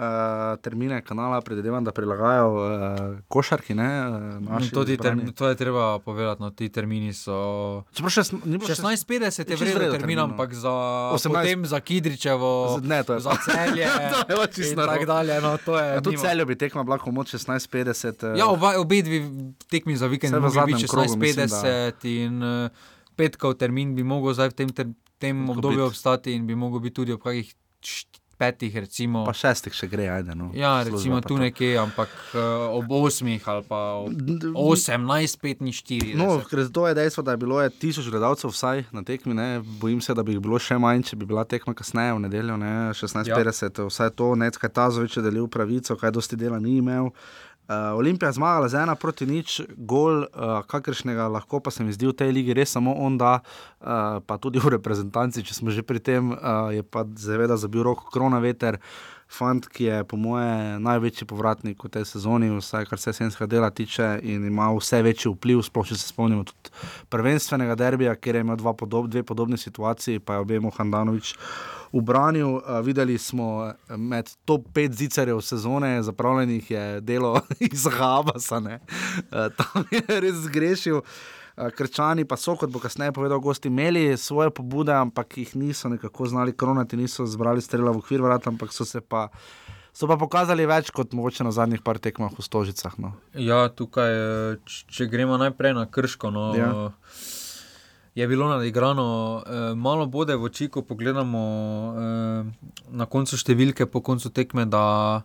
termine kanala predvidevam, da prilagajajo uh, košarki. Ne, uh, To, term, to je treba povedati, no, ti termini so. Čeprav šest- ni bilo šest- 16:50 je vredno termin, termin, no. ampak za, 18. potem za Kidričevo, Z- ne, za celje. tako dalje. No, to je, Ja, tudi celjo bi tekma bila komod 16:50. uh, Ja, oba, obe dve tekmi za vikend bi mislim, 16:50 in uh, petkov termin bi mogel zdaj v tem, ter, tem obdobju obstati in bi mogel biti tudi ob kakih petih, recimo. Pa šestih še gre, ajde. No. Ja, Služba recimo pa tu nekje, ampak uh, ob osmih ali pa osemnajst, pet ni štiri. No, ker to je dejstvo, da je bilo je tisoč gledalcev vsaj na tekmi. Ne. Bojim se, da bi jih bilo še manj, če bi bila tekma kasneje v nedeljo, ne. 16:50. Ja. Vsaj to, Necka Tazovič je delil pravico, kaj dosti dela ni imel. Uh, Olimpija je zmagala z ena proti nič, gol, uh, kakršnega lahko pa se mi zdi v tej ligi res samo on da, uh, pa tudi v reprezentanci, če smo že pri tem, uh, je pa seveda zabil roko krona veter. Fant, ki je po moje največji povratnik v tej sezoni, vsaj kar se senskega dela tiče, in ima vse večji vpliv, sploh če se spomnimo tudi prvenstvenega derbija, kjer je imel podob, dve podobne situaciji, pa je objemo Handanovič ubranil. Uh, videli smo eh, med top 5 zicarjev sezone, zapravljenih je delo iz Habasa, uh, tam je res zgrešil. Uh, Krčani pa so, kot bo kasneje povedal, gosti imeli svoje pobude, ampak jih niso nekako znali kronati, niso zbrali strela v okvir vrat, ampak so se pa. So pa pokazali več kot mogoče na zadnjih par tekmah v Stožicah. No. Ja, tukaj, eh, če gremo najprej na krško. No, Ja. Je bilo nadigrano, eh, malo bode v oči, ko pogledamo eh, na koncu številke, po koncu tekme, da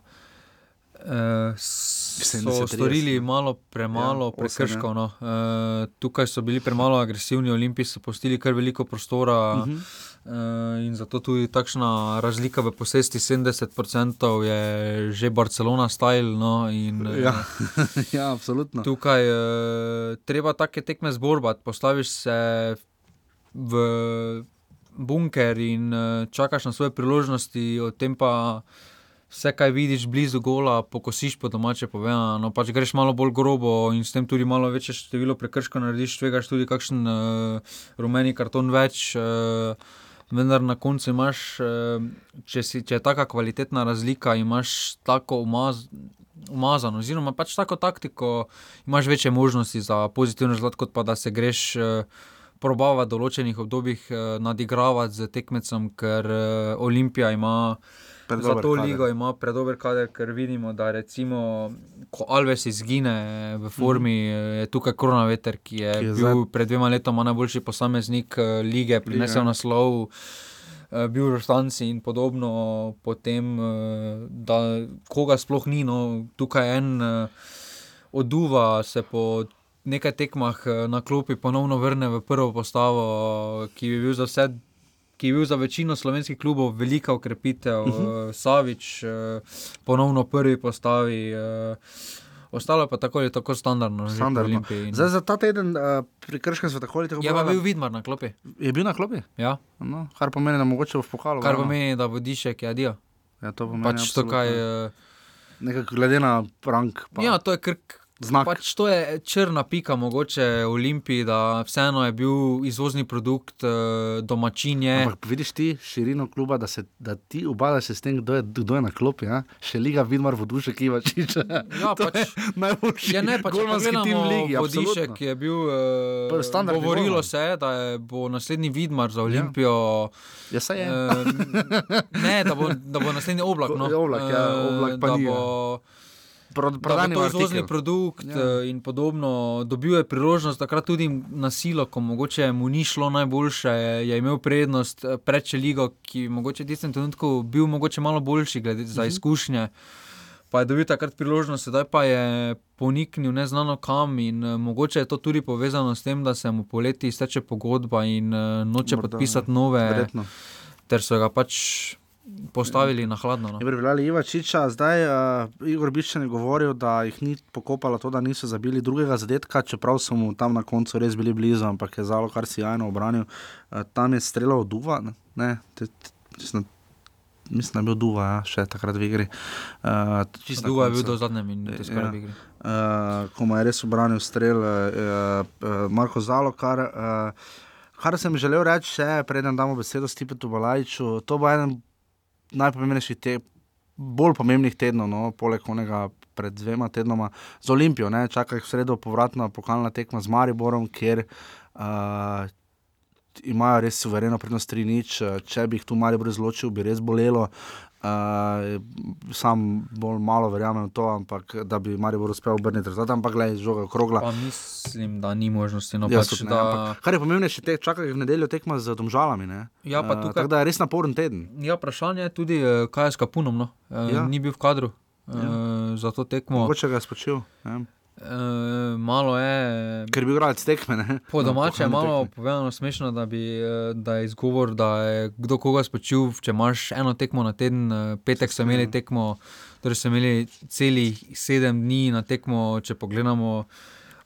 eh, s- so 70-30. storili malo premalo Ja, ja, prekrškov. No. Eh, tukaj so bili premalo agresivni, Olimpiji so postili kar veliko prostora. Uh, in zato tudi takšna razlika v posesti 70% je že Barcelona style. No, in, eh, Ja, ja, absolutno. Tukaj je treba take tekme zborbati, postaviš se v bunker in eh, čakaš na svoje priložnosti, o tem pa vse, kaj vidiš blizu gola, pokosiš po domače povedano. No, pač greš malo bolj grobo in s tem tudi malo večje število prekrškov narediš, tvegaš tudi kakšen uh, rumeni karton več. Uh, Vendar na koncu imaš, eh, če, si, če je tako kvalitetna razlika, imaš tako umaz, umazano, oziroma pač tako taktiko, imaš večje možnosti za pozitiven rezultat, kot pa da se greš eh, probava v določenih obdobjih eh, nadigravati z tekmecem, ker eh, Olimpija ima. Za Predober to kader. ligo ima predober kader, ker vidimo, da recimo, ko Alves izgine v formi, mm. je tukaj korona veter, ki je, Ki je bil zdaj- pred dvema letoma najboljši posameznik eh, lige, prinesel Lige. naslov, eh, bil v Štanci in podobno. Potem, eh, da koga sploh ni, no, tukaj en eh, oduva se po. Nekaj tekmah eh, na klopi ponovno vrne v prvo postavo, ki bi bil za vse ki je bil za večino slovenskih klubov velika ukrepitev, uh Mhm. -huh. Savič, eh, ponovno prvi postavi. eh, Ostalo je pa tako ali tako standardno, Standardno. In- Zdaj, za ta teden uh, pri Krškem so tako ali tako. Je pa bil Vidmar na klopi. Je bil na klopi? Ja. No, kar pomeni, da mogoče bo v pokalu. Kar pomeni, da bo dišek je adijo. Ja, to pomeni. Pač to, absolutno. kaj, eh, Nekako glede na rang. Pa. Ja, to je krk. Znak. Pač to je črna pika, mogoče Olimpiji, da vseeno je bil izvozni produkt, eh, domačin je. Ampak vidiš ti širino kluba, da, se, da ti obadaš se s tem, kdo je, kdo je na klopi. Ja? Še liga Vidmar v duše Kivačič. Ja, To pač, je najboljši Ja, ne, pa če golmanski tim pogledamo v ligi, Vodišek, absolutno. je bil, Prvi uh, standardni govorilo se je, da je, bo naslednji Vidmar za Olimpijo. Ja, saj je. eh, ne, da bo, da bo naslednji oblak. No, Oblak, ja, Eh, Oblak pa da ni, ja. Pro, prodajni to izvozni artikel. produkt Ja. ja. in podobno. Dobil je priložnost, takrat tudi na silo, ko mogoče mu ni šlo najboljše, je, je imel prednost eh, pred Čeligo, ki mogoče v tistem trenutku bil mogoče malo boljši glede za Mhm. izkušnje. Pa je dobil takrat priložnost, sedaj pa je poniknil neznano kam. In, uh, mogoče je to tudi povezano s tem, da se mu poleti izteče pogodba in uh, noče Morda, podpisati nove, verjetno. ter so ga pač postavili na hladno. No. Je pripeljali Ivačiča, zdaj uh, Igor Biščan je govoril, da jih ni pokopalo to, da niso zabili drugega zadetka, čeprav so mu tam na koncu res bili blizu, ampak je zalo kar si jajno obranil. Uh, tam je streljal Duva, ne, te, te, mislim, mislim, da je bil Duva, ja, še takrat v igri. Uh, na Duva je bil do zadnje minute skoraj v igri. Uh, ko mu je res obranil strel, uh, uh, Marko Zalo, kar. Uh, Kar sem želel reči, še preden damo besedo Stipetu Balajču, to bo eden najpomembnejših, te, bolj pomembnih tednov, no, poleg onega pred dvema tednoma z Olimpijo. Ne, čaka jih sredo povratna pokalna tekma z Mariborom, kjer uh, imajo res suvereno prednost 3-0. Če bi jih tu malo bolj izločil, bi res bolelo. Uh, sam bolj malo verjamem v to, ampak da bi Marijo uspel obrniti rezultat, ampak gledaj, žoga krogla. Pa mislim, da ni možnosti. No, Jaz pač, ne, da... ampak Kar je pomembnejše, te čaka jih v nedeljo tekma z domžalami. Ne? Ja, pa Eh, tukaj- tako da je res naporen teden. Ja, vprašanje je tudi, eh, kaj je s Kapunom. No? Eh, Ja. Ni bil v kadru Ja. ja. za to tekmo. Mogoče ga je spočil. Ne? Eh, malo je. Ker je bil igralec tekme. Ne? Po domače je No, malo povedano smešno, da, bi, eh, da je izgovor, da je kdo koga spočil. Če imaš eno tekmo na teden, eh, petek so imeli tekmo, torej so imeli celih sedem dni na tekmo. Če pogledamo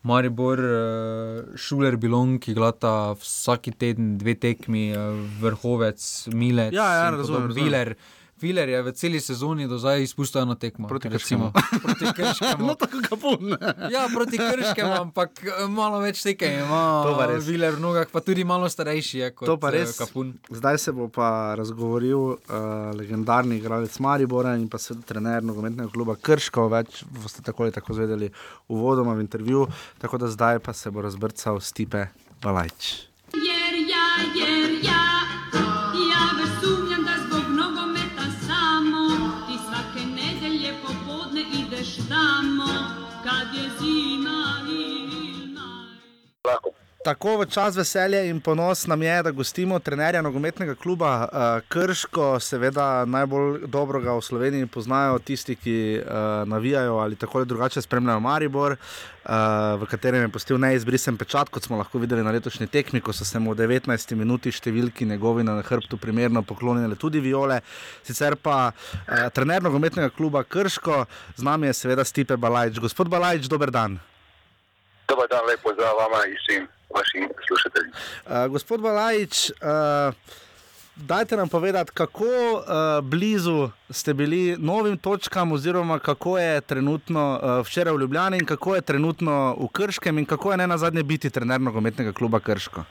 Maribor, eh, Šuler, Bilong, ki glata vsak teden dve tekmi, eh, vrhovec, Milec, Ja, ja, razumem, podobno. razumem. Viler. Viler je v celi sezoni do zdaj izpustil eno tekmo. Proti recimo. Proti Krškemu. no, tako kapun. Ja, proti Krškemu, ampak eh, malo več tekem ima. To pa res. Viler v nogah, pa tudi malo starejši je kot To pa eh, res. Kapun. Zdaj se bo pa razgovoril uh, legendarni igralec Maribora in pa seveda trener nogometnega kluba Krško. Več boste tako ali tako zvedeli uvodoma v intervjuju. Tako da zdaj pa se bo razbrcal Stipe Balajč. Jer ja, jer Tako v čas veselja in ponos nam je, da gostimo trenerja nogometnega kluba uh, Krško. Seveda najbolj dobro ga v Sloveniji poznajo tisti, ki uh, navijajo ali tako ali drugače spremljajo Maribor, uh, v katerem je postil neizbrisen pečat, kot smo lahko videli na letošnji tekmi, ko so se mu v 19 minuti številki njegovi na hrbtu primerno poklonile tudi viole. Sicer pa trener nogometnega kluba Krško, z nami je seveda Stipe Balajč. Gospod Balajč, dober dan. Dobar dan, lep pozdrav vama i svim vašim slušateljima. Uh, gospod Balajič, uh, dajte nam povedati, kako uh, blizu ste bili novim točkam, oziroma kako je trenutno uh, včeraj v Ljubljani in kako je trenutno v Krškem in kako je ne na zadnje biti trener nogometnega kluba Krško.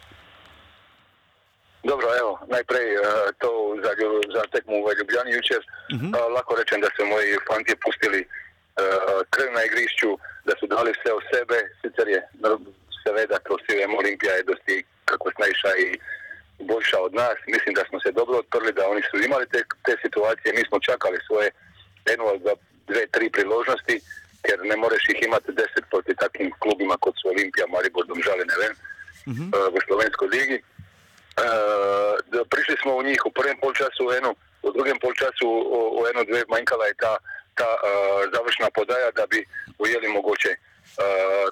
Dobro, evo, najprej uh, to za, za tekmu u Ljubljani jučer. Mhm. Uh, lako rečem da su moji fanti pustili uh, krv na igrišću, da su dali sve od sebe. Sicer je no, seveda, kao svi vemo, Olimpija je dosti kako snajša i boljša od nas. Mislim da smo se dobro otprli, da oni su imali te, te situacije. Mi smo čakali svoje od dva, dve, tri priložnosti, jer ne moreš ih imati deset proti takvim klubima kot su Olimpija, Maribor, Domžale, ne vem, uh, v slovenskoj ligi. Da prišli smo u njih u prvom polčasu u enu, u drugom polčasu u, u eno dve manjkala je ta, ta e, završna podaja da bi ujeli mogoče e,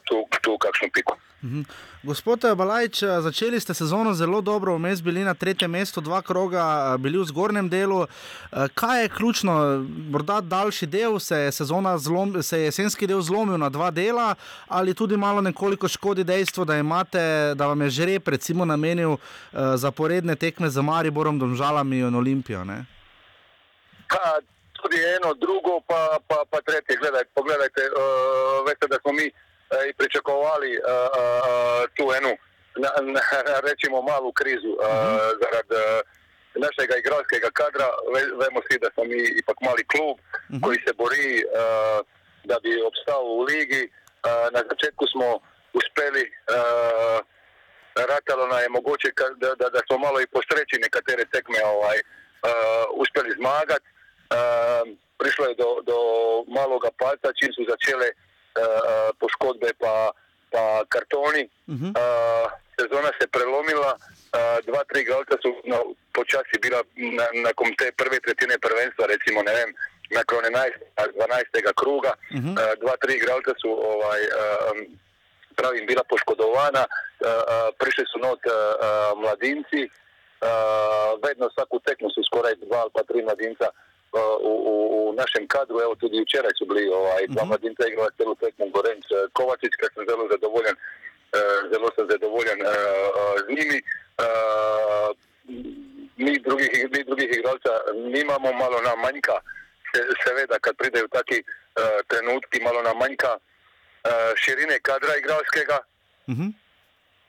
tu, tu kakšnu piku. Mhm. Gospod eh, Balajč, začeli ste sezono zelo dobro, vmes bili na tretjem mestu, dva kroga, bili v zgornjem delu. Kaj je ključno? Morda daljši del, se je, zlom, se je jesenski del zlomil na dva dela, ali tudi malo nekoliko škodi dejstvo, da, imate, da vam je žreb recimo namenil uh, zaporedne tekme z Mariborom, Domžalami in Olimpijo? Ne? Pa tudi eno, drugo, pa, pa, pa tretje. Gledajte, pogledajte, uh, veste da smo mi uh, pričakovali uh, uh, tu enu, na, na, rečimo malu krizu uh, zaradi uh, našega igralskega kadra. Ve, vemo svi da smo mi ipak mali klub koji se bori uh, da bi obstao u ligi. Uh, na začetku smo uspeli uh, ratalo nam je mogoče da, da, da smo malo i po sreći nekatere tekme ovaj, uh, uspjeli zmagat. Uh, prišlo je do, do maloga palca čim su začele uh, poškodbe pa, pa kartoni. Uh, sezona se prelomila, uh, dva, tri igralca su no, počasi bila na, nakon te prve tretine prvenstva, recimo, ne vem, nakon 11. 12. kruga, Mhm. uh, dva, tri igralca su ovaj, um, pravim bila poškodovana, uh, uh, prišli su not uh, uh, mladinci, uh, vedno svaku tekmu su skoraj dva ali pa tri mladinca uh, u, u, u našem kadru, evo tudi včeraj su bili ovaj, dva mladinca igrala celu tekmu Gorenc uh, Kovačić, kad sam zelo zadovoljan, uh, zelo sam zadovoljan z njimi. Mi drugih, mi drugih igralca nimamo, malo nam manjka, se, seveda kad pridaju taki trenutki, malo nam manjka širine kadra igralskega.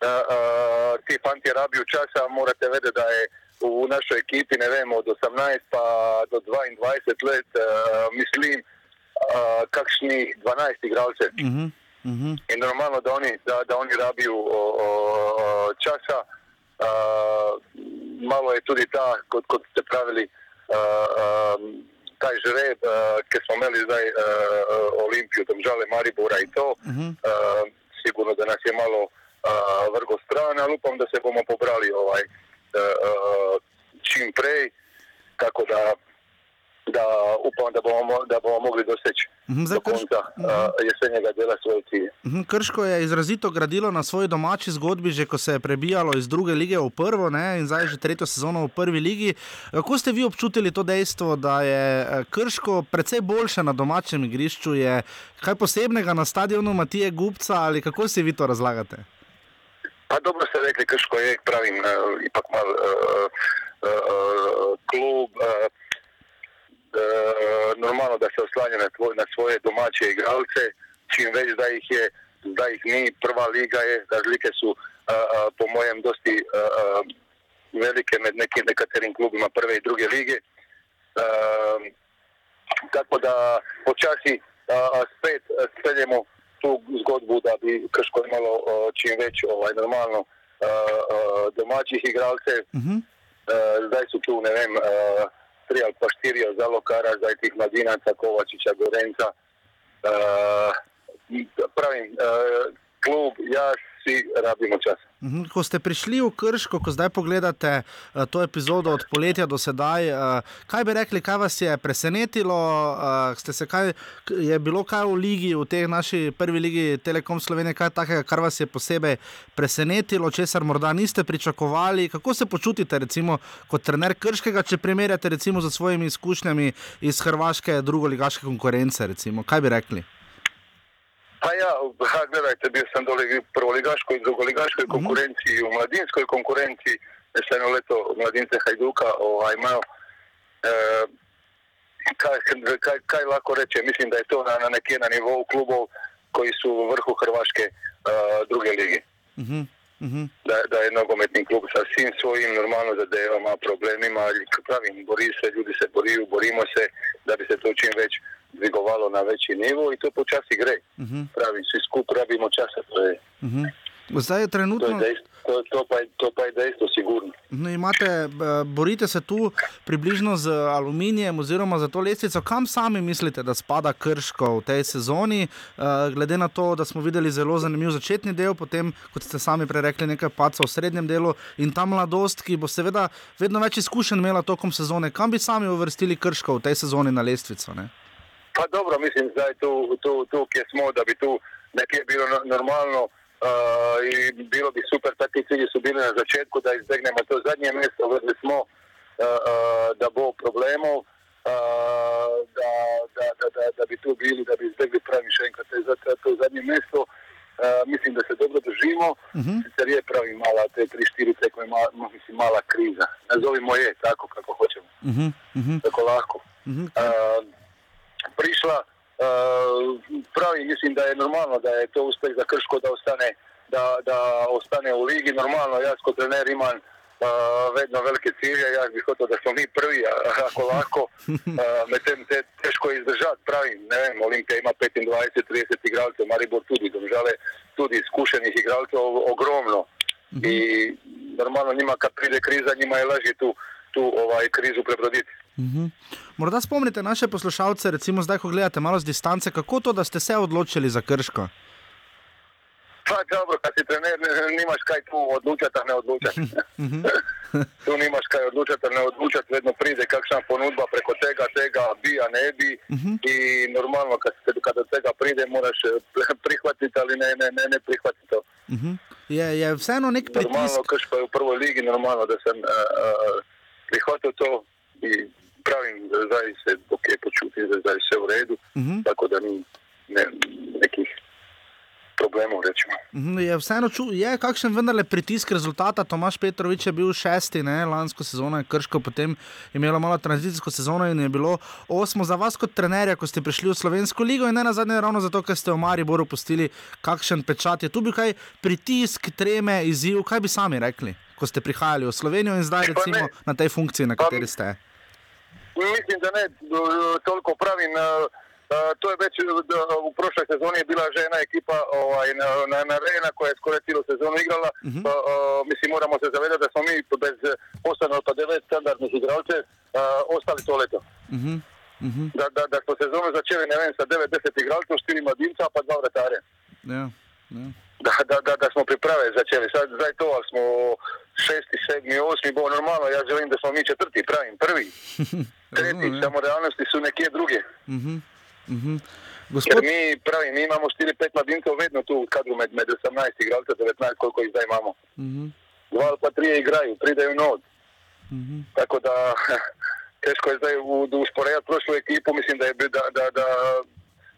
Uh, uh, ti fanti rabiju časa, morate vedeti da je u našoj ekipi, ne vem, od 18 pa do 22 let, uh, mislim, uh, kakšnih 12 igralcev. Mhm. Mhm. I normalno da oni, da, da oni rabiju o, o, o, časa. Uh, malo je tudi ta, kot, kot ste pravili, uh, um, taj žreb, uh, ki smo imeli zdaj uh, Olimpijo, Domžale, Maribora in to. Uh -huh. uh, sigurno, da nas je malo uh, vrgo stran, ali upam, da se bomo pobrali ovaj, uh, čim prej, tako da, da upam, da bomo, da bomo mogli doseči. Mhm, zdaj do konca uh, jesenjega dela svoje cilje. Mhm, Krško je izrazito gradilo na svoji domači zgodbi, že ko se je prebijalo iz druge lige v prvo ne, in zdaj že tretjo sezono v prvi ligi. Kako ste vi občutili to dejstvo, da je eh, Krško precej boljše na domačem igrišču? Je kaj posebnega na stadionu Matije Gupca ali kako si vi to razlagate? Pa dobro ste rekli, Krško je, pravim, ipak mal uh, uh, klub. Uh, Uh, normalno da se oslanja na, tvoj, na svoje domače igralce, čim več da jih je, da jih ni, prva liga je, razlike so uh, uh, po mojem dosti uh, uh, velike med nekim nekaterim klubima prve in druge lige. Uh, tako da počasi uh, spet speljemo tu zgodbu, da bi Krško imalo uh, čim več ovaj, normalno uh, uh, domačih igralcev. Uh -huh. Uh, zdaj so tu, ne vem, uh, tri ali pa štiri zalokara, zdaj tih mladinaca, Kovačiča, Gorenca. Uh, pravim, uh, klub, jaz si rabimo čas. Mhm, Ko ste prišli v Krško, ko zdaj pogledate uh, to epizodo od poletja do sedaj, uh, kaj bi rekli, kaj vas je presenetilo? Uh, ste se kaj, je bilo kaj v ligi, v tej naši prvi ligi Telekom Slovenije, kaj takega, kar vas je posebej presenetilo, česar morda niste pričakovali? Kako se počutite, recimo, kot trener Krškega, če primerjate recimo z svojimi izkušnjami iz Hrvaške, drugoligaške konkurence? Recimo? Kaj bi rekli? Pa ja, ha, gledajte, bil sem dole v prvoligaškoj in drugoligaškoj konkurenciji, v mladinskoj konkurenciji, jaz sem eno leto mladince Hajduka, ovaj, imel. E, kaj, kaj, kaj lahko rečem, mislim, da je to na, na nekje na nivou klubov, koji su u vrhu Hrvaške uh, druge lige. Mhm, mhm. Da, da je nogometni klub sa svim svojim normalno zadevama, problemima, pravim, bori se, ljudi se boriju, borimo se da bi se to čim već dvigovalo na veći nivo i to počasi gre. Mhm. Pravim, svi skup rabimo časa, to je, Mhm. Zdaj je to je trenutno. dejstvo, to, to, pa, je- to pa je dejstvo sigurno. No, imate, eh, borite se tu približno z aluminijem oziroma za to lestvico. Kam sami mislite, da spada Krško v tej sezoni? Eh, Glede na to, da smo videli zelo zanimiv začetni del, potem, kot ste sami prej rekli, nekaj paca v srednjem delu in ta mladost, ki bo seveda vedno več izkušenj imela tokom sezone. Kam bi sami uvrstili Krško v tej sezoni na lestvico? Ne? Pa dobro, mislim, zdaj tu, tu, tu kje smo, da bi tu nekje bilo no- normalno uh, i bilo bi super, takvi cilji su bili na začetku da izbjegnemo to zadnje mjesto, vidjeli smo uh, uh, da bo problemov, uh, da, da, da, da, da bi tu bili, da bi izbjegli pravi še enkrat to zadnje mjesto. Uh, mislim da se dobro držimo, Mhm. sicer je pravi mala, te 3-4 tekme, ma- mislim, mala kriza. Nazovimo je tako kako hoćemo, Mhm, mhm, tako lahko. mhm. Uh, prišla, uh, pravi, mislim, da je normalno, da je to uspeh za Krško, da ostane, da, da ostane u ligi. Normalno, jaz kot trener imam uh, vedno velike cilje, jaz bih hotel da smo mi prvi, ako lahko, uh, medtem te, teško je izdržati, pravim, ne vem, Olimpija ima 25-30 igralcev, Maribor tudi, domžale tudi iskušenih igralcev ogromno. I normalno njima kad pride kriza, njima je lažje tu, tu ovaj, krizu prebroditi. Mhm. Morda spomnite naše poslušalce, recimo zdaj, ko gledate malo z distance, kako to, da ste se odločili za Krško? Pa dobro, kad si trener, ne- nimaš kaj tu odlučati, a ne odlučati. tu nimaš kaj odlučati, a ne odlučati, vedno pride kakšna ponudba preko tega, tega bi, a ne bi. I normalno, kad, od tega pride, moraš eh, prihvatiti, ali ne, ne, ne, ne prihvatiti to. Mhm. Je, je vseeno nek pritisk. Normalno, Krško je u prvoj ligi, normalno da sam uh, uh, prihvatio to i pravim, da zdaj se ok počuti, da zdaj sve u redu, Mhm. tako da ni ne, nekih problemov, rečemo. Mhm, Je vseeno ču, je kakšen vendarle pritisk rezultata. Tomaš Petrovič je bil šesti, ne, lansko sezono je Krško potem imelo malo tranzicijsko sezono in je bilo osmo za vas kot trenerja, ko ste prišli v Slovensko ligo in ne na zadnje ravno zato, ker ste v Mariboru pustili kakšen pečat. Je tu bil kaj pritisk, treme, izziv, kaj bi sami rekli, ko ste prihajali v Slovenijo in zdaj recimo na tej funkciji, na kateri ste? Mislim da ne, toliko pravim, Uh, to je već da, u prošloj sezoni je bila že jedna ekipa ovaj, na, na, na Rena koja je skoro cijelu sezonu igrala. Uh, uh, mislim, moramo se zavedati da smo mi bez 8 od 9 standardnih igralce uh, ostali to leto. Mhm. Mhm. Da, da, da smo sezonu začeli, ne vem, sa 9-10 igralcev, 4 mladinca pa 2 vratarja. Ja, ja. Da, da, da, da smo priprave začeli. Sad, zdaj to, ali smo šesti, sedmi, osmi, bo normalno. Jaz želim, da smo mi četrti, pravim, prvi. Tretji, samo realnosti su nekje druge. Mhm. Mhm. Jer Gospod, mi, pravim, mi imamo 4-5 mladincev vedno tu u kadru med, med 18 igralcev, 19 koliko ih zdaj imamo. Mhm. Dva ali pa trije igraju, pridaju not. Mhm. Tako da teško je zdaj usporediti prošlu ekipu, mislim da, je, bi- da, da, da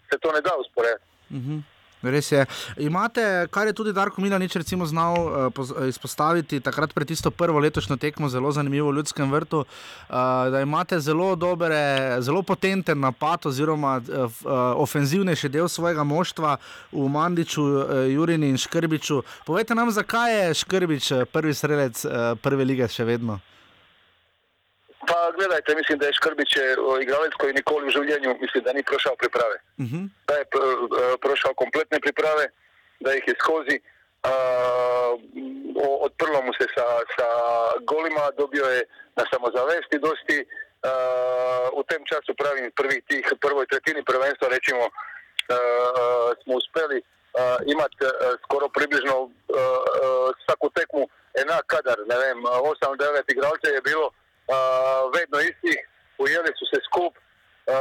se to ne da usporediti. Mhm. Res je. Imate, kar je tudi Darko recimo znal uh, izpostaviti takrat pred tisto prvo letošnjo tekmo, zelo zanimivo v Ljudskem vrtu, uh, da imate zelo dobre, zelo potenten napad oziroma uh, uh, ofenzivnejši del svojega moštva v Mandiču, uh, Jurini in Škrbiču. Povejte nam, zakaj je Škrbič prvi strelec uh, prve lige še vedno? Pa gledajte, mislim da je Škrbić je igralec koji nikoli u življenju, mislim da ni prošao priprave. Mhm. Da je e, prošao kompletne priprave, da ih je skozi. Odprlo mu se sa, sa golima, dobio je na samozavesti dosti. A, u tem času pravim prvih tih, prvoj tretini prvenstva recimo a, a, smo uspeli imati skoro približno a, svaku tekmu enak kadar, ne vem, 8-9 igralce je bilo vedno istih, ujeli su se skup, a,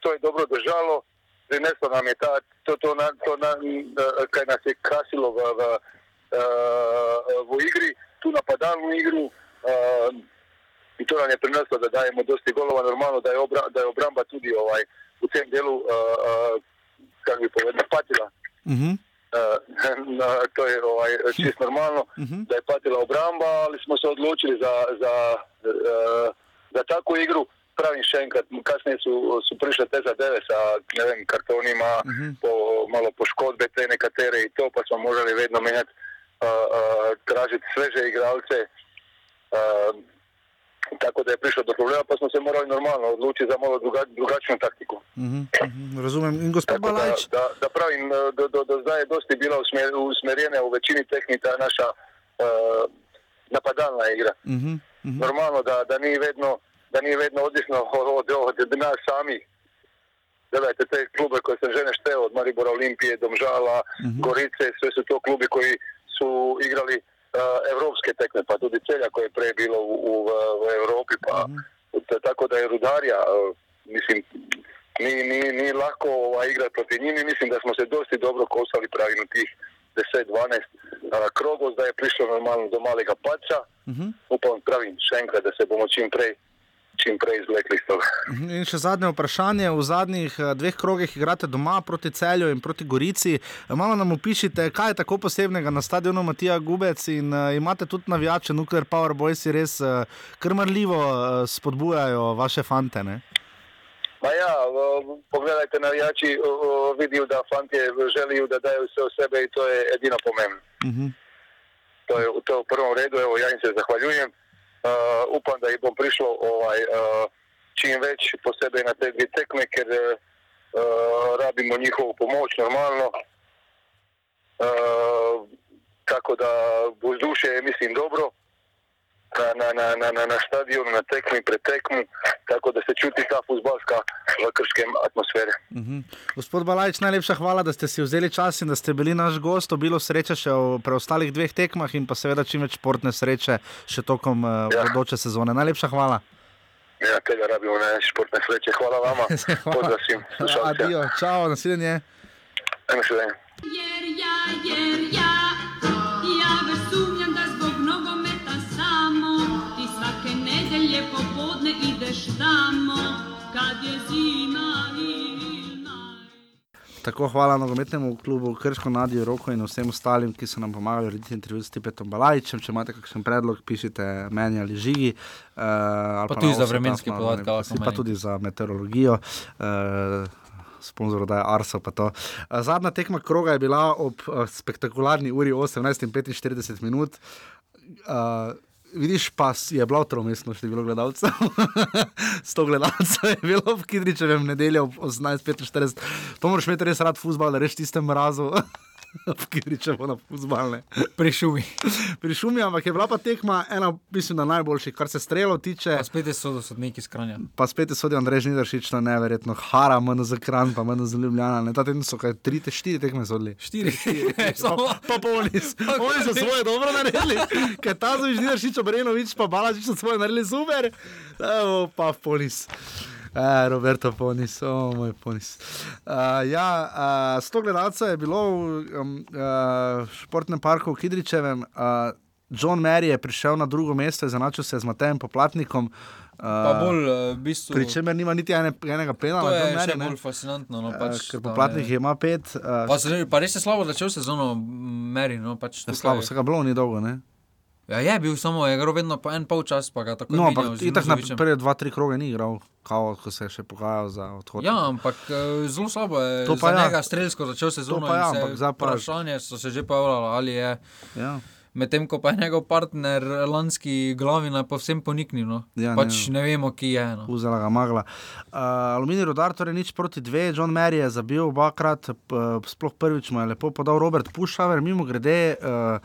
to je dobro držalo, prineslo nam je ta, to, to, na, to na, a, kaj nas je krasilo v, v, a, v igri, tu napadalnu igru, a, i to nam je prineslo da dajemo dosti golova, normalno da je, obra, da je obramba tudi ovaj, u tem dijelu, a, a, kako bi povedal, patila. Mhm. Uh, na- to je ovaj, čist normalno da je patila obramba, ali smo se odlučili za, za, uh, za takvu igru. Pravim še enkrat, kasnije su, su prišle te zadeve sa ne vem, kartonima, po, malo poškodbe te nekatere i to, pa smo morali vedno menjati, uh, uh, tražiti sveže igralce. Uh, tako da je prišlo do problema, pa smo se morali normalno odlučiti za malo druga, drugačnu taktiku. Mhm. Mhm. Razumem. In gospod Tako da, da, da pravim, eh, do, do, do zdaj je dosti bila usmer, usmerjena u većini tehnika naša uh, napadalna igra. Mhm. Normalno da, da nije vedno da nije vedno odvisno od, od, od nas samih. Gledajte te klube koje sam žene šteo, od Maribora Olimpije, Domžala, Gorice, sve su to klubi koji su igrali uh, evropske tekme, pa tudi Celja koje je pre bilo u, u, u Europi, pa t- tako da je Rudarja, mislim, nije, nije, nije lako ovaj, igrati protiv njih, i mislim da smo se dosti dobro kosali pravim u tih 10-12 uh, krogov, da je prišlo normalno do malega paca, Mhm. upam pravim še enkrat, da se bomo čim prej, čim prej izvlekli iz toga. Mhm, In še zadnje vprašanje. V zadnjih eh, dveh krogih igrate doma proti Celju in proti Gorici. Malo nam opišite, kaj je tako posebnega na stadionu Matija Gubec in uh, imate tudi navijače, Nuclear Power Boys, ki res uh, krmarljivo uh, spodbujajo vaše fante. Ne? Ma ja, pogledajte navijači, o, o, vidio da fantje želiju da daju sve od sebe i to je jedino pomembno. Mhm. To je, to je u prvom redu, evo ja im se zahvaljujem. Uh, upam da ih bom prišlo ovaj, uh, čim već po sebe na te dvije tekme, ker uh, rabimo njihovu pomoć normalno. Uh, tako da vzdušje je mislim dobro na, na, na, na, na, na stadionu, na tekmi, pred tekmu, tako da se čuti ta futbalska v krškem atmosfere. Mhm. Gospod Balajč, najlepša hvala, da ste si vzeli čas in da ste bili naš gost. Obilo sreče še v preostalih dveh tekmah in pa seveda čim več športne sreče še tokom uh, bodoče sezone. Najlepša hvala. Ja, tega rabimo na športne sreće. Hvala vama. Pozdrav svim slušalcima. Adijo, čao, nasvidenje. Nasvidenje. Jer ja, jer ja, ja Tako hvala nogometnemu klubu Krško, Nadijo Roko in vsem ostalim, ki so nam pomagali narediti intervju s Tipetom Balajčem. Če imate kakšen predlog, pišite meni ali žigi. Uh, ali Pa na tudi za vremenske podatke lahko Pa tudi za meteorologijo. Uh, Sponzor da je Arso. pa. Eh, Zadnja tekma kroga je bila ob spektakularni uri 18:45 minut. Uh, Vidiš, pa je bilo tromestno število gledalcev. 100 gledalcev je bilo v Kidričevem nedeljo ob 18:45. To moraš imeti res rad futbol, da reš tistem mrazu. V Kidričevo na futbalne. Pri šumi. Pri šumi, ampak je bila pa tekma ena, mislim, najboljših, kar se strelov tiče. Pa spet so sodniki iz Kranja. Pa spet je sodil Andrej Žnidaršič, je neverjetno. Hara, manj za kran, pa manj za ljubljena. Ne, ta teden so kaj, tri, te, štiri tekme sodili. Štiri. pa, pa polni. Oni so svoje dobro naredili. Ker ta zvi Žnidaršič, Obrenovič, pa Balažič so svoje naredili super. Evo, pa ponis. E, Roberto Ponis, o oh, moj ponis. Uh, ja, uh, 100 gledalcev je bilo v um, uh, športnem parku v Kidričevem. Uh, John Mary je prišel na drugo mesto, zanačil se je z Matejem Poplatnikom. Uh, Pa bolj, eh, v bistvu- Pri čemer nima niti ene, enega penala. To je Mary, še ne. bolj fascinantno. No, Eh, pač, ker da Poplatnik je- ima pet. Uh, Pa, se, pa res je slabo začel sezono, Meri. No, pač tukaj- slabo, vsega bilo ni dolgo. Ne? Ja, je bil samo, je igral vedno po en pol čas, pa ga tako No, ampak z itak na Miloševićem. prve dva, tri kroge ni igral, kao, ko se je še pogajal za odhod. Ja, ampak eh, zelo slabo je To pa ja. njega strelsko začel sezono. pa ja, se ampak zdaj pa- Vprašanje so se že pojavljalo, ali je. Ja. Medtem ko pa je njegov partner lanski glavina povsem poniknil. No. Ja, pač ne. ne vemo, ki je. No. Vzela ga magla. Uh, Aluminij rodar, torej nič proti dve, John Mary je zabil obakrat, p- sploh prvič mu je lepo podal Robert Pušaver, mimo grede. Uh,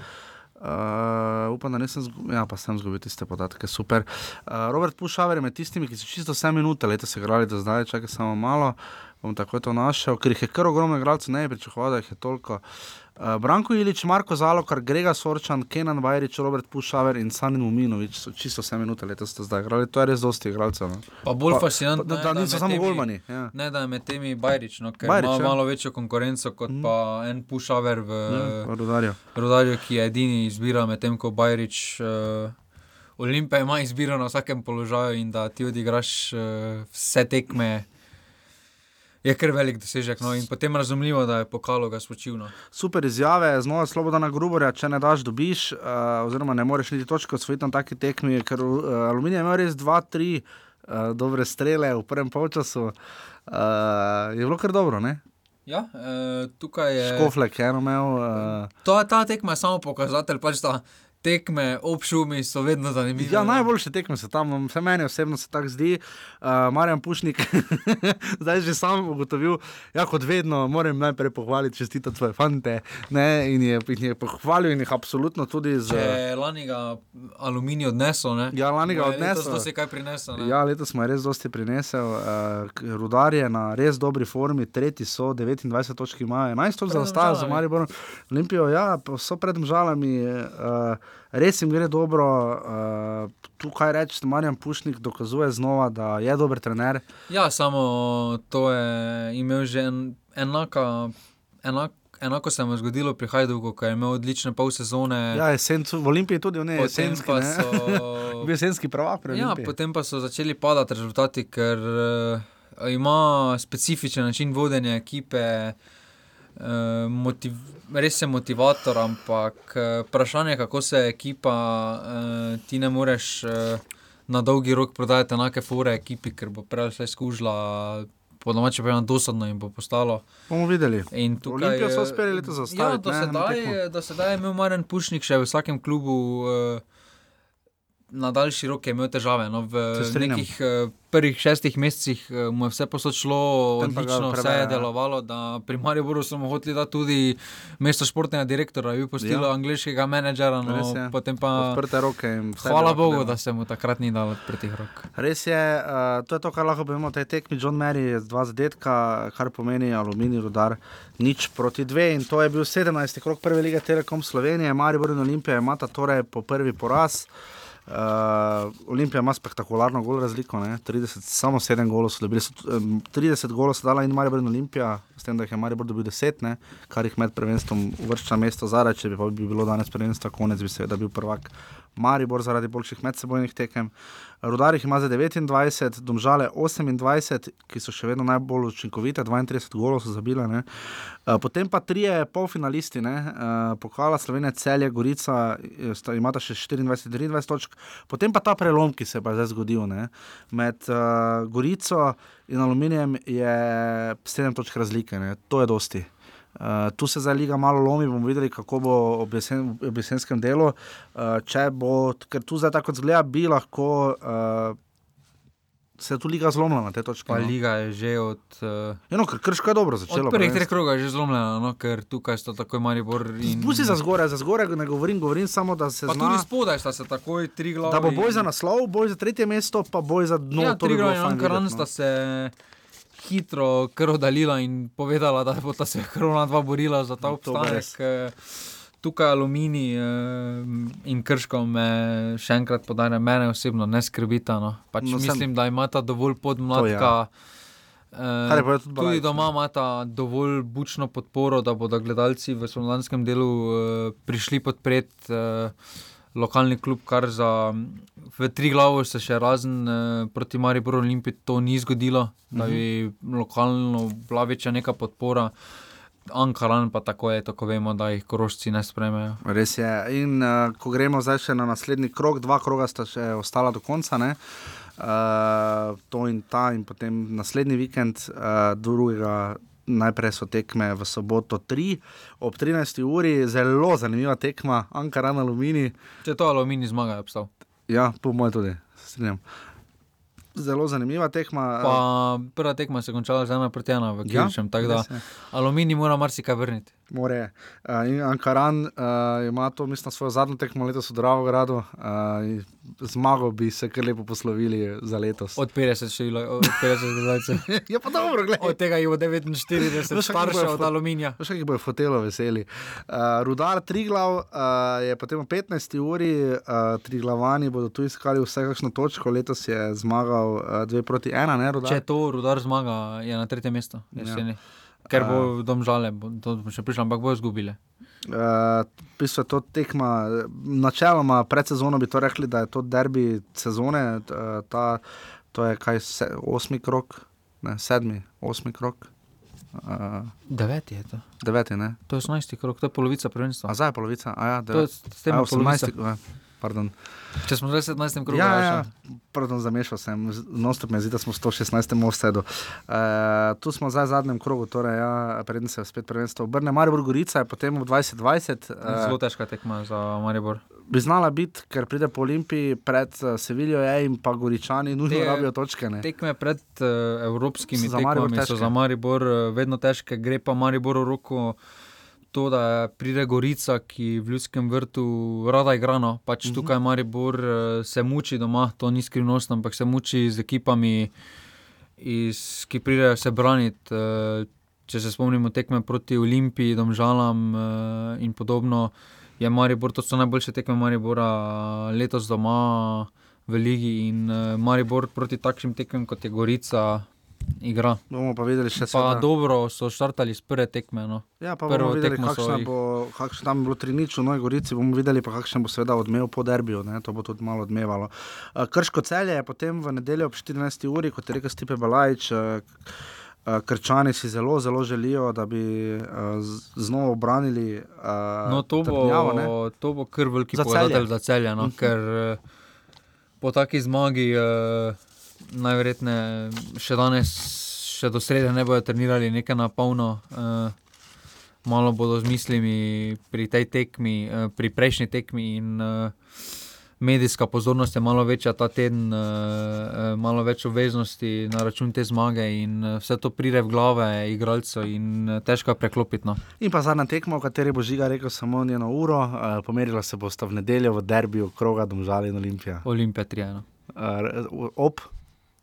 Uh, upam, da nisem zgubil, ja, pa sem zgubil tiste podatke, super. Uh, Robert Pušaver je med tistimi, ki so čisto vse minute letos igrali do zdaj, čakaj samo malo, bom takoj to našel, ker jih je kar ogromno igralcev, ne bi pričakoval, da jih je toliko. Uh, Branko Ilič, Marko Zalokar, Grega Sorčan, Kenan Vajrič, Robert Pušaver in Sanin Muminovič so čisto vse minute letos zdaj igrali, to je res dosti igralcev. No. Pa bolj fascinantno Da, da, da niso med samo golmani. Ja. Ne, da je med temi Bajrič, no, ker Bajrić, ima ja. malo večjo konkurenco kot pa en pušaver v Ja, v Rudarju. Rudarju, ki je edini izbira, medtem ko Bajrič. Uh, Olimpija ima izbiro na vsakem položaju in da ti odigraš uh, vse tekme, je kar velik dosežek. No, in potem razumljivo, da je pokalo ga spočil. No. Super izjave, znova Slobodana Gruborja, če ne daš, dobiš, uh, oziroma ne moreš niti točko osvojiti na taki tekmi, ker uh, Aluminij je imel res dva, tri uh, dobre strele v prvem polčasu. Uh, je bilo kar dobro, ne? Ja, uh, tukaj je. Škoflek je eno imel. Uh, To, ta tekma je samo pokazatelj, pač, da tekme ob šumi so vedno zanimive. Ja, najboljše tekme so tam, vse meni osebno se tako zdi. Uh, Marjan Pušnik, zdaj že sam ugotovil, ja, kot vedno, moram najprej pohvaliti, čestitati svoje fante. Ne, in, je, in je pohvalil in jih absolutno tudi z. Če je lani ga aluminij odnesel, ne? Ja, lani ga je letos odnesel. dosti kaj prinesel. ne? Ja, letos smo res dosti prinesel. Uh, rudar je na res dobri formi, tretji so, 29 točk imajo, 11 točk zaostajajo za. Mariborom. Olimpijo, ja, so pred žalami, uh, res jim gre dobro. Uh, tu kaj reči, Marjan Pušnik dokazuje znova, da je dober trener. Ja, samo to je imel že en, enaka, enak, enako se je zgodilo pri Hajduku, ko je imel odlične pol sezone. Ja, jesen, v Olimpiji tudi, ne, jesenski, pa ne. so- Bil jesenski prvak Ja, Olimpiji. potem pa so začeli padati rezultati, ker uh, ima specifičen način vodenja ekipe. Uh, motiv, res je motivator, ampak uh, vprašanje, kako se ekipa, uh, ti ne moreš na dolgi rok prodajati enake fore ekipi, ker bo prej vse skužila, po domače pa je dosadno in bo postalo. Bomo videli. Tukaj, Olimpijo so eh, uspeli letos Ja, zaustaviti, do ne, eno sedaj, do sedaj je imel Maren Pušnik še v vsakem klubu. Uh, Na daljši rok je imel težave. No, v nekih uh, prvih šestih mesecih uh, mu je vse posod šlo odlično, vse je ja. delovalo. Da pri Mariboru so mu hoteli dati tudi mesto športnega direktora, bi postilo Ja. angliškega menedžera. No, potem pa Odprte roke Hvala Bogu, dela. da se mu takrat ni dalo odprtih rok. Res je, uh, to je to, kar lahko povemo o tej tekmi. John Mary je dva zadetka, kar pomeni aluminij, rudar, nič proti dve. In to je bil 17. krok prve lige Telekom Slovenije, Maribor in Olimpija imata torej po prvi poraz. Uh, Olimpija ima spektakularno gol razliko, ne? 30, samo 7 golov so dobili, so, um, 30 golov so dala in Maribor in Olimpija, s tem, da jih je Maribor dobil 10, ne? kar jih med prvenstvom uvršča mesto zadaj, če bi, pa bi bilo danes prvenstvo konec, bi seveda bil prvak Maribor zaradi boljših medsebojnih tekem. Rudar jih ima za 29, Domžale 28, ki so še vedno najbolj učinkovite, 32 golov so zabile. Ne? Eh, Potem pa trije polfinalisti, ne? Eh, pokala Slovenija, Celje, Gorica, eh, sta, imata še 24-23 točk, potem pa ta prelom, ki se je zdaj zgodil ne? med uh, Gorico in Aluminijem, je 7 točk razlike, ne? to je dosti. Uh, tu se zdaj liga malo lomi, bomo videli, kako bo ob, jesen, ob jesenskem delu. Uh, če bo, ker tu zdaj tako zgleda, bi lahko uh, se tu liga zlomila na te točke. Pa no. liga je že od. Uh, Ja, no, ker krško je dobro začelo. prvih treh krogov je že zlomljena, no, ker tukaj sta takoj Maribor in. Spusti za zgoraj, za zgoraj ne govorim, govorim samo, da se Pa zna, tudi spodaj sta se takoj tri glave. da bo boj za naslov, boj za tretje mesto, pa boj za dno. ja, to tri glave fajn Ankaran no. sta se hitro kar oddalila in povedala, da bo ta se korona dva borila za ta obstanek. Eh, Tukaj aluminij eh, in krško me še enkrat podarja, mene osebno ne skrbita. No. Pač No, no, sem- mislim, da imata dovolj podmladka. je povedal tudi tudi doma imata dovolj bučno podporo, da bodo gledalci v slovenskem delu eh, prišli podpreti eh, lokalni klub, kar za v tri glavo se še razen eh, proti Mariboru Olimpiji to ni zgodilo, da bi lokalno bila večja neka podpora. Ankaran pa tako je, tako vemo, da jih korošci ne sprejmejo. Res je. In uh, ko gremo zdaj še na naslednji krog, dva kroga sta še ostala do konca. Ne? Uh, to in ta, in potem naslednji vikend, uh, drugega, najprej so tekme v soboto 3, ob 13. uri, zelo zanimiva tekma, Ankaran Alumini. Če to aluminij zmaga, je obstal. Ja, po mojem tudi, se strinjam. Zelo zanimiva tekma. Pa prva tekma se je končala z ena proti ena v Ja, Kirčem, tako da aluminij mora marsikaj vrniti. More. Uh, in Ankaran uh, ima to, mislim, svojo zadnjo tekmo letos v Dravogradu. Uh, zmago bi se kar lepo poslovili za letos. Od 50 število, od 50 gledalcev. Je pa dobro, gledaj. Od tega jih bo 49 Veš, kako staršev bojo od aluminija. Veš, kako bojo fotelo veseli. Uh, Rudar Triglav uh, je potem o 15. uri, uh, Triglavani bodo tu iskali vsaj kakšno točko, letos je zmagal uh, 2 proti 1, ne Rudar? Če to rudar zmaga, je na tretjem mestu. Ja. jeseni. Ker bo domžale, bo, to bo še prišlo, ampak bojo izgubile. Uh, v bistvu je to tekma, načeloma pred sezono bi to rekli, da je to derbi sezone, eh, ta, to je kaj, se, osmi krok, ne, sedmi, osmi krok. Uh, Deveti je to. deveti, ne. To je 18. krok, to je polovica prvenstva. A zdaj je polovica, a ja, To je s tem A, je polovica. 18. ja, Pardon. Če smo zdaj v 17. krogu, Ja, ja, ja, pardon, zamešal sem, nostop me zdi, da smo v 116. offsetu. Uh, tu smo zdaj v zadnjem krogu, torej, ja, preden se spet prvenstvo obrne. Maribor Gorica je potem v 2020. Uh, Zelo težka tekma za Maribor. bi znala biti, ker pride po Olimpiji pred uh, Sevilijo je in pa Goričani nujno Te- rabijo točke. Ne? Tekme pred uh, evropskimi So tekmami so za Maribor uh, vedno težke, gre pa Maribor v roko. To, da pride Gorica, ki v Ljudskem vrtu rada igra, no. pač Mhm. tukaj Maribor eh, se muči doma, to ni skrivnost, ampak se muči z ekipami, iz, ki pridejo se braniti. eh, Če se spomnimo tekme proti Olimpiji, Domžalam eh, in podobno, je Maribor, to so najboljše tekme Maribora letos doma v ligi in Maribor proti takšnim tekmem kot je Gorica. Igra. Bomo pa videli še seveda- dobro so štartali s prve tekme. No. Ja, pa Prvo bomo videli, kakšna jih- bo, kakšna tam bilo tri nič v Novi Gorici, bomo videli pa kakšen bo seveda odmev po derbiju, ne? to bo tudi malo odmevalo. Uh, Krško celje je potem v nedeljo ob 14. uri, kot je rekel Stipe Balajč, uh, uh, Krčani si zelo, zelo želijo, da bi uh, znova obranili uh, No, to trdnjavo, ne. bo, to bo kar veliki Celje. za celje, no, Mhm. ker eh, po taki zmagi eh, najverjetneje še danes, še do srede ne bodo trenirali nekaj na polno. Eh, malo bodo z mislimi pri tej tekmi, eh, pri prejšnji tekmi in eh, medijska pozornost je malo večja ta teden, malo več obveznosti na račun te zmage in vse to pride v glave igralcev in težko je preklopiti. No. In pa zadnja tekma, o kateri bo žiga rekel samo njeno uro, uh, pomerila se bosta v nedeljo v derbiju kroga Domžali in Olimpija. Olimpija 3. Uh, ob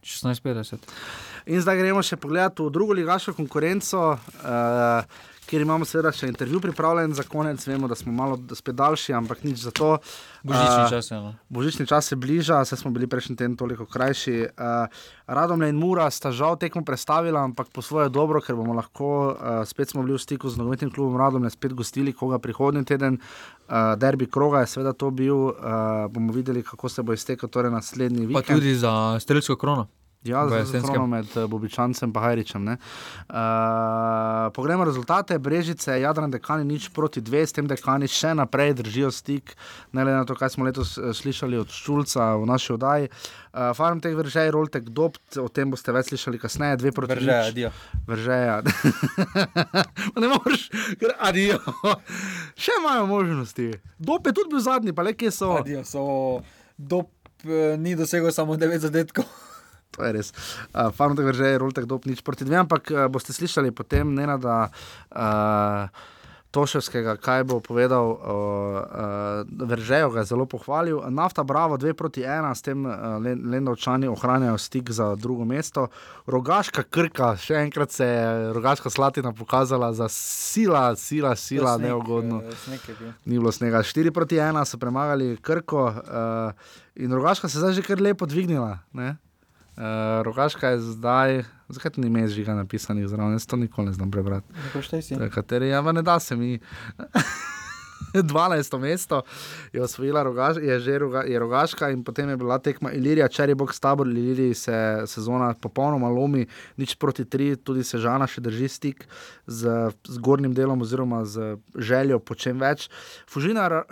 1650. In zdaj gremo še pogledat v drugo ligaško konkurenco, uh, kjer imamo seveda še intervju pripravljen za konec. Vemo, da smo malo spet daljši, ampak nič za to. Božični Eh, čas je, no. Božični čas se bliža, se smo bili prejšnji teden toliko krajši. Uh, Radomlje in Mura sta žal tekmo predstavila, ampak po svoje dobro, ker bomo lahko, uh, spet smo bili v stiku z nogometnim klubom Radomlje, spet gostili koga prihodnji teden. Uh, derbi kroga je seveda to bil, uh, bomo videli, kako se bo iztekel torej naslednji Pa vikend. tudi za strelsko krono. Ja, v z jesenskem. krono med eh, Bobičancem in Hajričem. Uh, poglejmo rezultate. Brežice, Jadran, dekani nič proti dve, s tem dekani še naprej držijo stik, ne glede na to, kaj smo letos eh, slišali od Šulca v naši oddaji. Uh, Farm teh vržej, Roltek Dobt, o tem boste več slišali kasneje, dve proti Veržeja, nič. adijo. Vržeja. ne moreš, ker adijo. še imajo možnosti. Dob je tudi bil zadnji, pa le kje so. Adijo, so dop, eh, ni dosegel samo 9 zadetkov. To je res. Uh, Farm tega že je roltek dob nič proti dvem, ampak uh, boste slišali potem ne da uh, Toševskega, kaj bo povedal, uh, uh, Veržejo ga je zelo pohvalil. Nafta Bravo 2 proti 1, s tem uh, Lendovčani ohranjajo stik za drugo mesto. Rogaška krka, še enkrat se je Rogaška Slatina pokazala za sila, sila, sila, sneg, neugodno. eh, sneg bil. Ni bilo snega. 4 proti 1 so premagali Krko uh, in Rogaška se je zdaj že kar lepo dvignila. Ne? Uh, Rogaška je zdaj, zakaj ni ime žiga napisanih zraven, jaz to nikoli ne znam prebrati. Kateri, ja, ne da se mi. 12. mesto je osvojila Rogaš, je že roga, je Rogaška in potem je bila tekma Ilirija, Cherry Box Tabor, Iliriji se sezona popolnoma lomi, nič proti tri, tudi Sežana še drži stik z, z gornjim delom oziroma z željo po čem več. Fužina uh,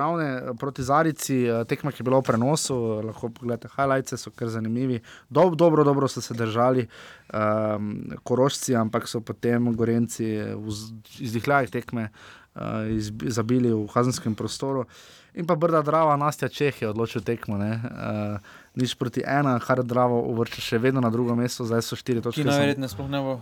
ravne proti Zarici, eh, tekma, ki je bila v prenosu, lahko pogledate highlights, so kar zanimivi. Dob, dobro, dobro so se držali um, korošci, ampak so potem gorenci v z- izdihljajih tekme uh, zabili v kazenskem prostoru. In pa Brda Drava, Nastja Čeh je odločil tekmo. ne. Uh, nič proti ena, kar Dravo uvršča še vedno na drugo mesto, zdaj so štiri točke. Najverjetneje sploh ne bo.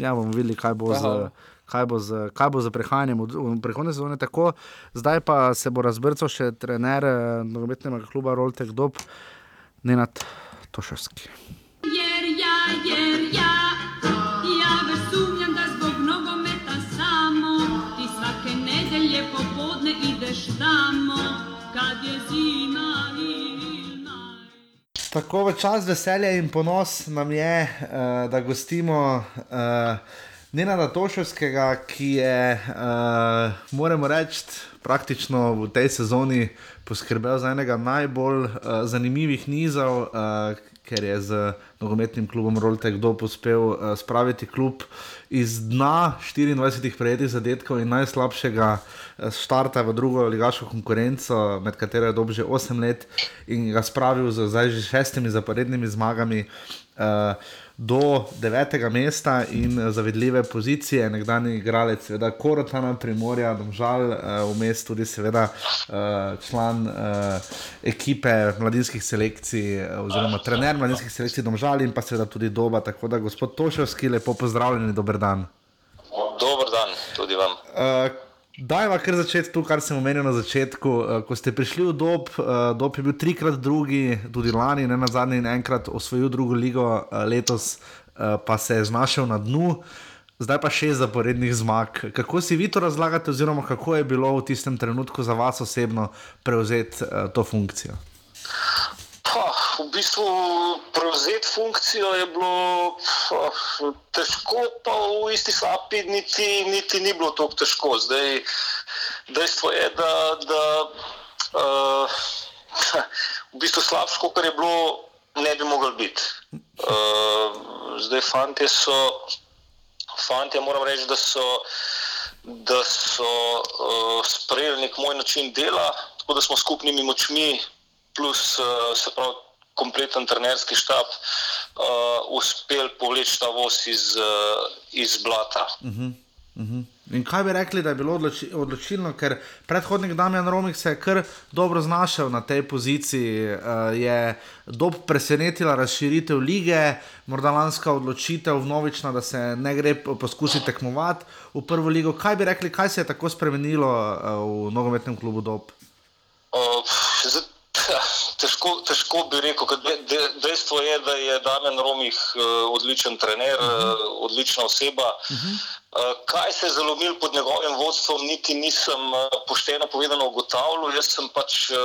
Ja, bomo videli, kaj bo, z, Aha. kaj bo, z, kaj bo z prehajanjem v, v prihodnje sezone. Tako, zdaj pa se bo razbrcal še trener eh, nogometnega kluba Roltek Dob, Nenad Toševski. Tako v čas veselja in ponos nam je, uh, da gostimo uh, Nenada Toševskega, ki je, uh, moramo reči, praktično v tej sezoni poskrbel za enega najbolj uh, zanimivih nizov, uh, ker je z nogometnim klubom Roltek Dop uspel uh, spraviti klub iz dna 24 prejetih zadetkov in najslabšega eh, štarta v drugo ligaško konkurenco, med katero je dob že 8 let in ga spravil z zdaj že šestimi zaporednimi zmagami. Uh, Do devetega mesta in eh, zavidljive pozicije, nekdani igralec, seveda Korotana, Primorja, Domžal, uh, vmes tudi seveda uh, član uh, ekipe mladinskih selekcij, oziroma trener mladinskih selekcij Domžal in pa seveda tudi doba. Tako da, gospod Toševski, lepo pozdravljeni, dober dan. Dober dan tudi vam. Uh, Dajva kar začeti tu, kar sem omenil na začetku. Uh, ko ste prišli v Dob, uh, Dob je bil trikrat drugi, tudi lani, ne na zadnji, in enkrat osvojil drugo ligo, uh, letos pa se je znašel na dnu. Zdaj pa šest zaporednih zmag. Kako si vi to razlagate, oziroma kako je bilo v tistem trenutku za vas osebno prevzeti to funkcijo? Pa, v bistvu prevzeti funkcijo je bilo pa, težko, pa v isti sapi niti, niti ni bilo tako težko. Zdaj, dejstvo je, da, da uh, v bistvu slabše, kot je bilo, ne bi mogel biti. Uh, zdaj, fantje so, fantje moram reči, da so, da so uh, sprejeli nek moj način dela, tako da smo skupnimi močmi plus uh, se pravi kompleten trenerski štab, uh, uspel povleči ta voz iz, uh, iz blata. Uh -huh, uh -huh. In kaj bi rekli, da je bilo odloči, odločilno, ker predhodnik Damien Romik se je kar dobro znašel na tej poziciji, uh, je dob presenetila razširitev lige, morda lanska odločitev vnovična, da se ne gre po- poskusiti tekmovati v prvo ligo. Kaj bi rekli, kaj se je tako spremenilo uh, v nogometnem klubu Dob? Uh, težko, težko bi rekel, de, de, dejstvo je, da je Damien Romih uh, odličen trener, uh -huh. uh, odlična oseba. Uh -huh. uh, kaj se je zalomil pod njegovim vodstvom, niti nisem uh, pošteno povedano ugotavljal. Jaz sem pač uh,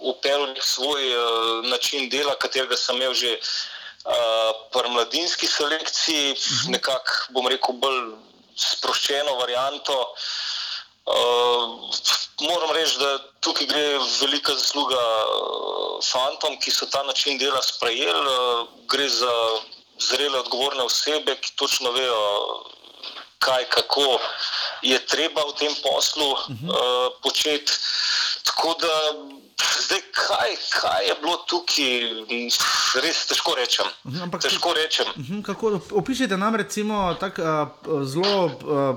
upeljal nek svoj uh, način dela, katerega sem imel že uh, pri mladinski selekciji, uh -huh. nekako bom rekel bolj sproščeno varianto. Uh, moram reči, da tukaj gre velika zasluga uh, fantom, ki so ta način dela sprejeli. Uh, gre za zrele, odgovorne osebe, ki točno vejo, kaj, kako je treba v tem poslu uh -huh. uh, početi. Tako da Zdaj, kaj, kaj je bilo tukaj, res težko rečem. Mhm, ampak, težko rečem. Mhm, kako, opišite nam recimo, tak, uh, zelo uh,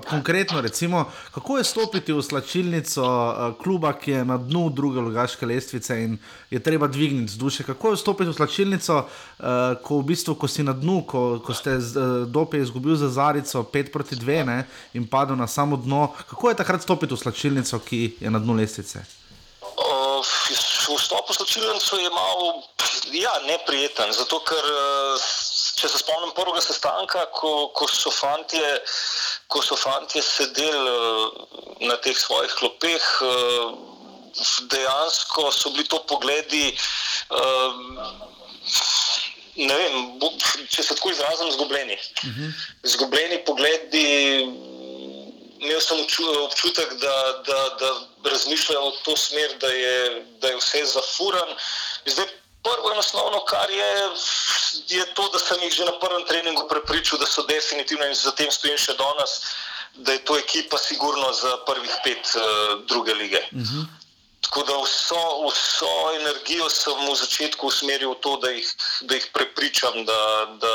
konkretno, recimo, kako je stopiti v slačilnico uh, kluba, ki je na dnu druge logaške lestvice in je treba dvigniti z duše. Kako je stopiti v slačilnico, uh, ko, v bistvu, ko si na dnu, ko, ko ste dope izgubili za zarico 5 proti 2 ne, in padel na samo dno. Kako je takrat stopiti v slačilnico, ki je na dnu lestvice? Vstop v slčilnico je malo ja, neprijeten, zato ker če se spomnim prvega sestanka, ko, ko so fantje. Ko so fanti sedeli na teh svojih klopeh, dejansko so bili to pogledi, ne vem, če se tako izrazim, zgubljeni. Zgubljeni pogledi, imel sem občutek, da, da, da razmišljajo v to smer, da je, da je vse zafuran. Zdaj, prvo in osnovno, kar je, je to, da sem jih že na prvem treningu prepričal, da so definitivno in zatem stojim še danes, da je to ekipa sigurno za prvih pet uh, druge lige. Uh -huh. Tako da vso, vso energijo sem v začetku usmeril v to, da jih, da jih prepričam, da, da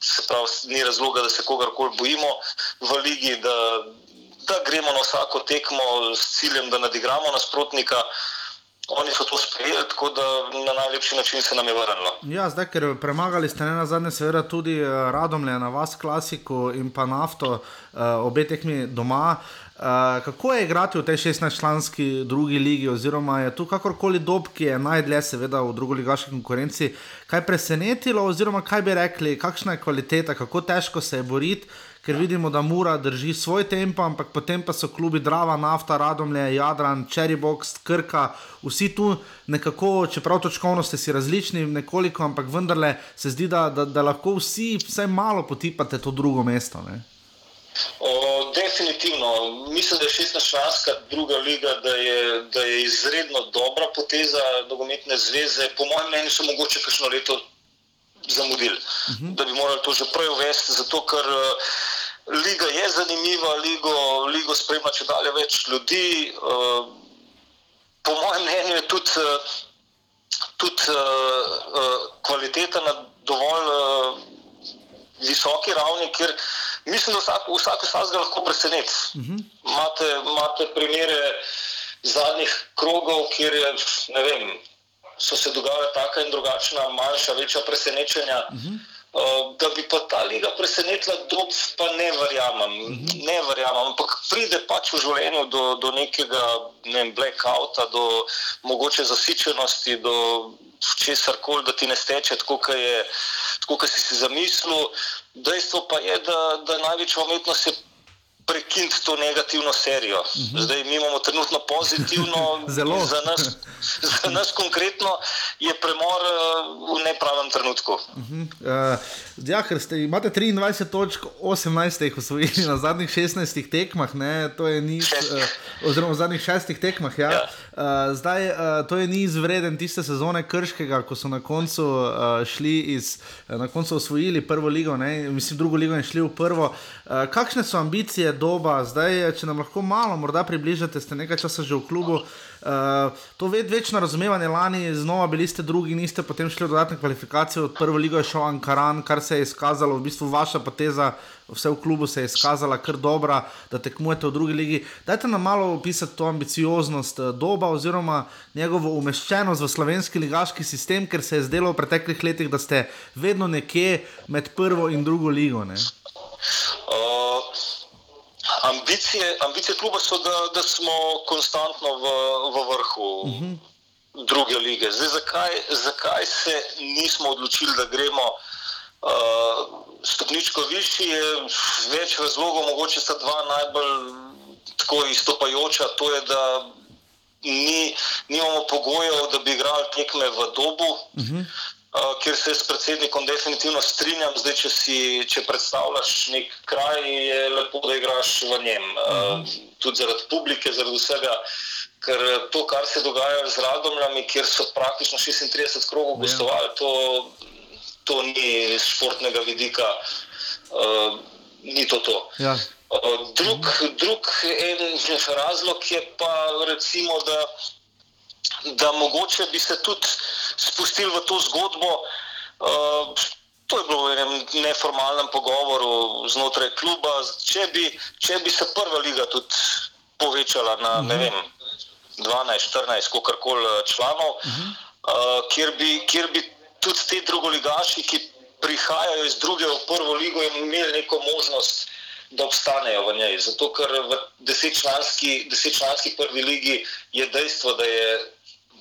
se pravi, ni razloga, da se kogarkoli bojimo v ligi, da, da gremo na vsako tekmo s ciljem, da nadigramo nasprotnika. Oni so to sprejeli, tako da na najlepši način se nam je vrnilo. Ja, zdaj, ker premagali ste ne na zadnje, seveda tudi Radomlje na vas, klasiko in pa nafto, obe tekmi doma. Uh, kako je igrati v tej 16-članski drugi ligi, oziroma je tu kakorkoli dob, ki je najdlje, seveda v drugi ligaški konkurenci, kaj presenetilo, oziroma kaj bi rekli, kakšna je kvaliteta, kako težko se je boriti, ker vidimo, da mora drži svoj tempo, ampak potem pa so klubi Drava, Nafta, Radomlje, Jadran, Cherrybox, Krka, vsi tu nekako, čeprav točkovno ste si različni, nekoliko, ampak vendarle se zdi, da, da, da lahko vsi vsaj malo potipate to drugo mesto. Ne? O, definitivno. Mislim, da je 16-članska druga liga, da je, da je izredno dobra poteza nogometne zveze. Po mojem mnenju so mogoče kakšno leto zamudili, uh -huh. da bi morali to že prej uvesti, zato ker uh, liga je zanimiva, ligo, ligo spremlja če dalje več ljudi. Uh, po mojem mnenju je tudi, uh, tudi uh, uh, kvaliteta na dovolj. Uh, Visoki ravni, kjer mislim, da vsak, vsak vsak lahko preseneti. Uh -huh. Imate, imate primere zadnjih krogov, kjer je, vem, so se dogajala taka in drugačna, manjša, večja presenečenja. Uh -huh. uh, da bi pa ta liga presenetila, dob pa ne verjamem. Uh -huh. Ne verjamem, ampak pride pač v življenju do, do nekega ne vem, blackouta, do mogoče zasičenosti, do česar koli, da ti ne steče tako, kot je kot si si zamislil. Dejstvo pa je, da, da največja umetnost je prekiniti to negativno serijo. -huh. Zdaj mi imamo trenutno pozitivno, zelo. Za nas, za nas konkretno je premor v nepravem trenutku. Uh -huh. uh, ja, ker ste, imate 23 točk, 18 jih osvojili na zadnjih 16 tekmah, ne? to je nič, uh, oziroma v zadnjih šestih tekmah. Ja. Ja. Uh, zdaj, uh, to je ni izvreden tiste sezone Krškega, ko so na koncu uh, šli iz, na koncu osvojili prvo ligo, ne? mislim, drugo ligo in šli v prvo. Uh, kakšne so ambicije? doba, zdaj, če nam lahko malo morda približate, ste nekaj časa že v klubu. Uh, to je večno razumevanje, lani znova bili ste drugi, niste potem šli v dodatne kvalifikacije, od prve lige je šel Ankaran, kar se je izkazalo, v bistvu vaša poteza, vse v klubu se je izkazala kar dobra, da tekmujete v drugi ligi. Dajte nam malo opisati to ambicioznost doba oziroma njegovo umeščenost v slovenski ligaški sistem, ker se je zdelo v preteklih letih, da ste vedno nekje med prvo in drugo ligo. Uh, Ambicije, ambicije kluba so, da, da smo konstantno v, v vrhu uh -huh. druge lige. Zdaj, zakaj, zakaj se nismo odločili, da gremo uh, stopničko višji, je več razlogov, mogoče sta dva najbolj tako izstopajoča. To je, da ni, nimamo pogojev, da bi igrali tekme v dobu. Uh -huh. Uh, ker se s predsednikom definitivno strinjam, zdaj, če si če predstavljaš nek kraj, je lepo, da igraš v njem. Uh, tudi zaradi publike, zaradi vsega. Ker to, kar se dogaja z Radomljami, kjer so praktično 36 krogov Ja. gostovali, to, to ni iz športnega vidika, uh, ni to to. Ja. Uh, drug, drug en razlog je pa recimo, da, da mogoče bi se tudi spustili v to zgodbo. Uh, to je bilo v enem neformalnem pogovoru znotraj kluba. Če bi, če bi se prva liga tudi povečala na ne vem, 12, 14, kakorkoli članov, uh, kjer, bi, kjer bi tudi ti drugoligaši, ki prihajajo iz druge v prvo ligo, imeli neko možnost, da obstanejo v njej. Zato, ker v desetčlanski, desetčlanski prvi ligi je dejstvo, da je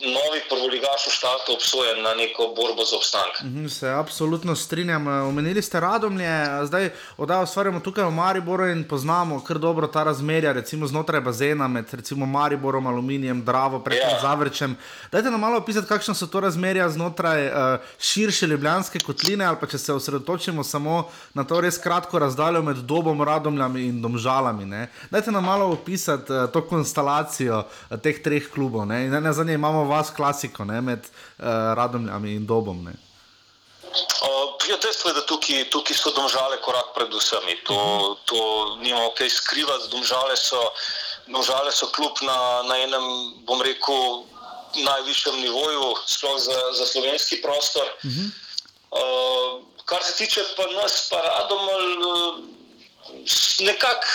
novi prvoligaš v štartu obsojen na neko borbo za obstanek. Mhm, Se absolutno strinjam. Eh, Omenili ste Radomlje, zdaj oddajo ustvarjamo tukaj v Mariboru in poznamo kar dobro ta razmerja, recimo znotraj bazena med recimo Mariborom, Aluminijem, Dravo, pred yeah. Zavrčem. Dajte nam malo opisati, kakšne so to razmerja znotraj uh, širše Ljubljanske kotline, ali pa če se osredotočimo samo na to res kratko razdaljo med dobom, Radomljami in Domžalami. Ne? Dajte nam malo opisati uh, to konstelacijo uh, teh treh klubov. Ne? In ne zanima, imamo vas klasiko ne? med uh, Radomljami in Dobom. Ne? Uh, ja, dejstvo je, da tukaj, tukaj so domžale korak pred vsemi. To, to nimamo kaj skrivati. Domžale so, domžale so klub na, na enem, bom rekel, najvišjem nivoju, sploh za, za slovenski prostor. Uh, kar se tiče pa nas, pa Radomelj, uh, nekako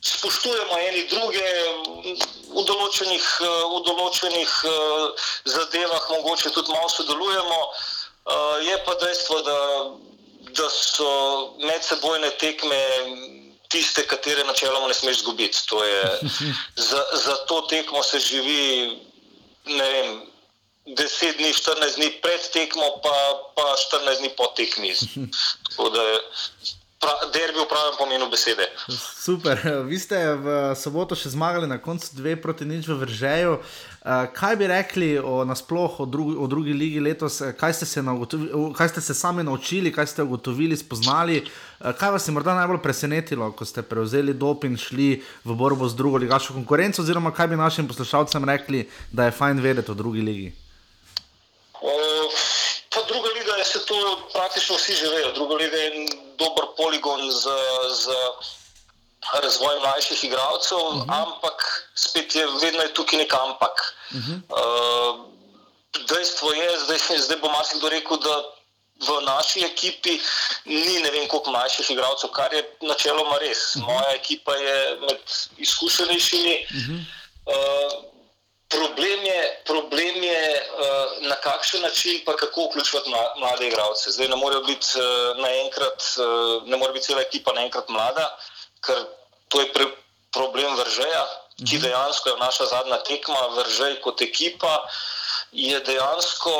spoštujemo eni druge v določenih, uh, v določenih uh, zadevah, mogoče tudi malo sodelujemo. Uh, je pa dejstvo, da, da so medsebojne tekme tiste, katere načeloma ne smeš izgubiti. Za, za to tekmo se živi, vem, 10 dni, 14 dni pred tekmo, pa, pa 14 dni po tekmi. Tako da pra, derbi v pravem pomenu besede. Super, vi ste v soboto še zmagali na koncu dve proti nič v Vržeju. Uh, kaj bi rekli o nasploh o, drugi, o drugi ligi letos, kaj ste, se kaj ste se sami naučili, kaj ste ugotovili, spoznali, uh, kaj vas je morda najbolj presenetilo, ko ste prevzeli dop in šli v borbo z drugo ligaško konkurenco, oziroma kaj bi našim poslušalcem rekli, da je fajn vedeti o drugi ligi? Uh, pa druga liga je se to praktično vsi že vejo. Druga liga je dober poligon za. za razvoj mlajših igralcev, uh -huh. ampak spet je vedno je tukaj nek ampak. Uh -huh. uh, dejstvo je, zdaj, zdaj bo marsikdo rekel, da v naši ekipi ni ne vem koliko mlajših igralcev, kar je načeloma res. Uh -huh. Moja ekipa je med izkušenejšimi. Uh -huh. uh, Problem je, problem je uh, na kakšen način, pa kako vključiti mlade igralce. Zdaj ne morejo biti uh, naenkrat, uh, ne more biti cela ekipa naenkrat mlada, ker to je pre, problem Vržeja, ki dejansko je naša zadnja tekma, Vržej kot ekipa je dejansko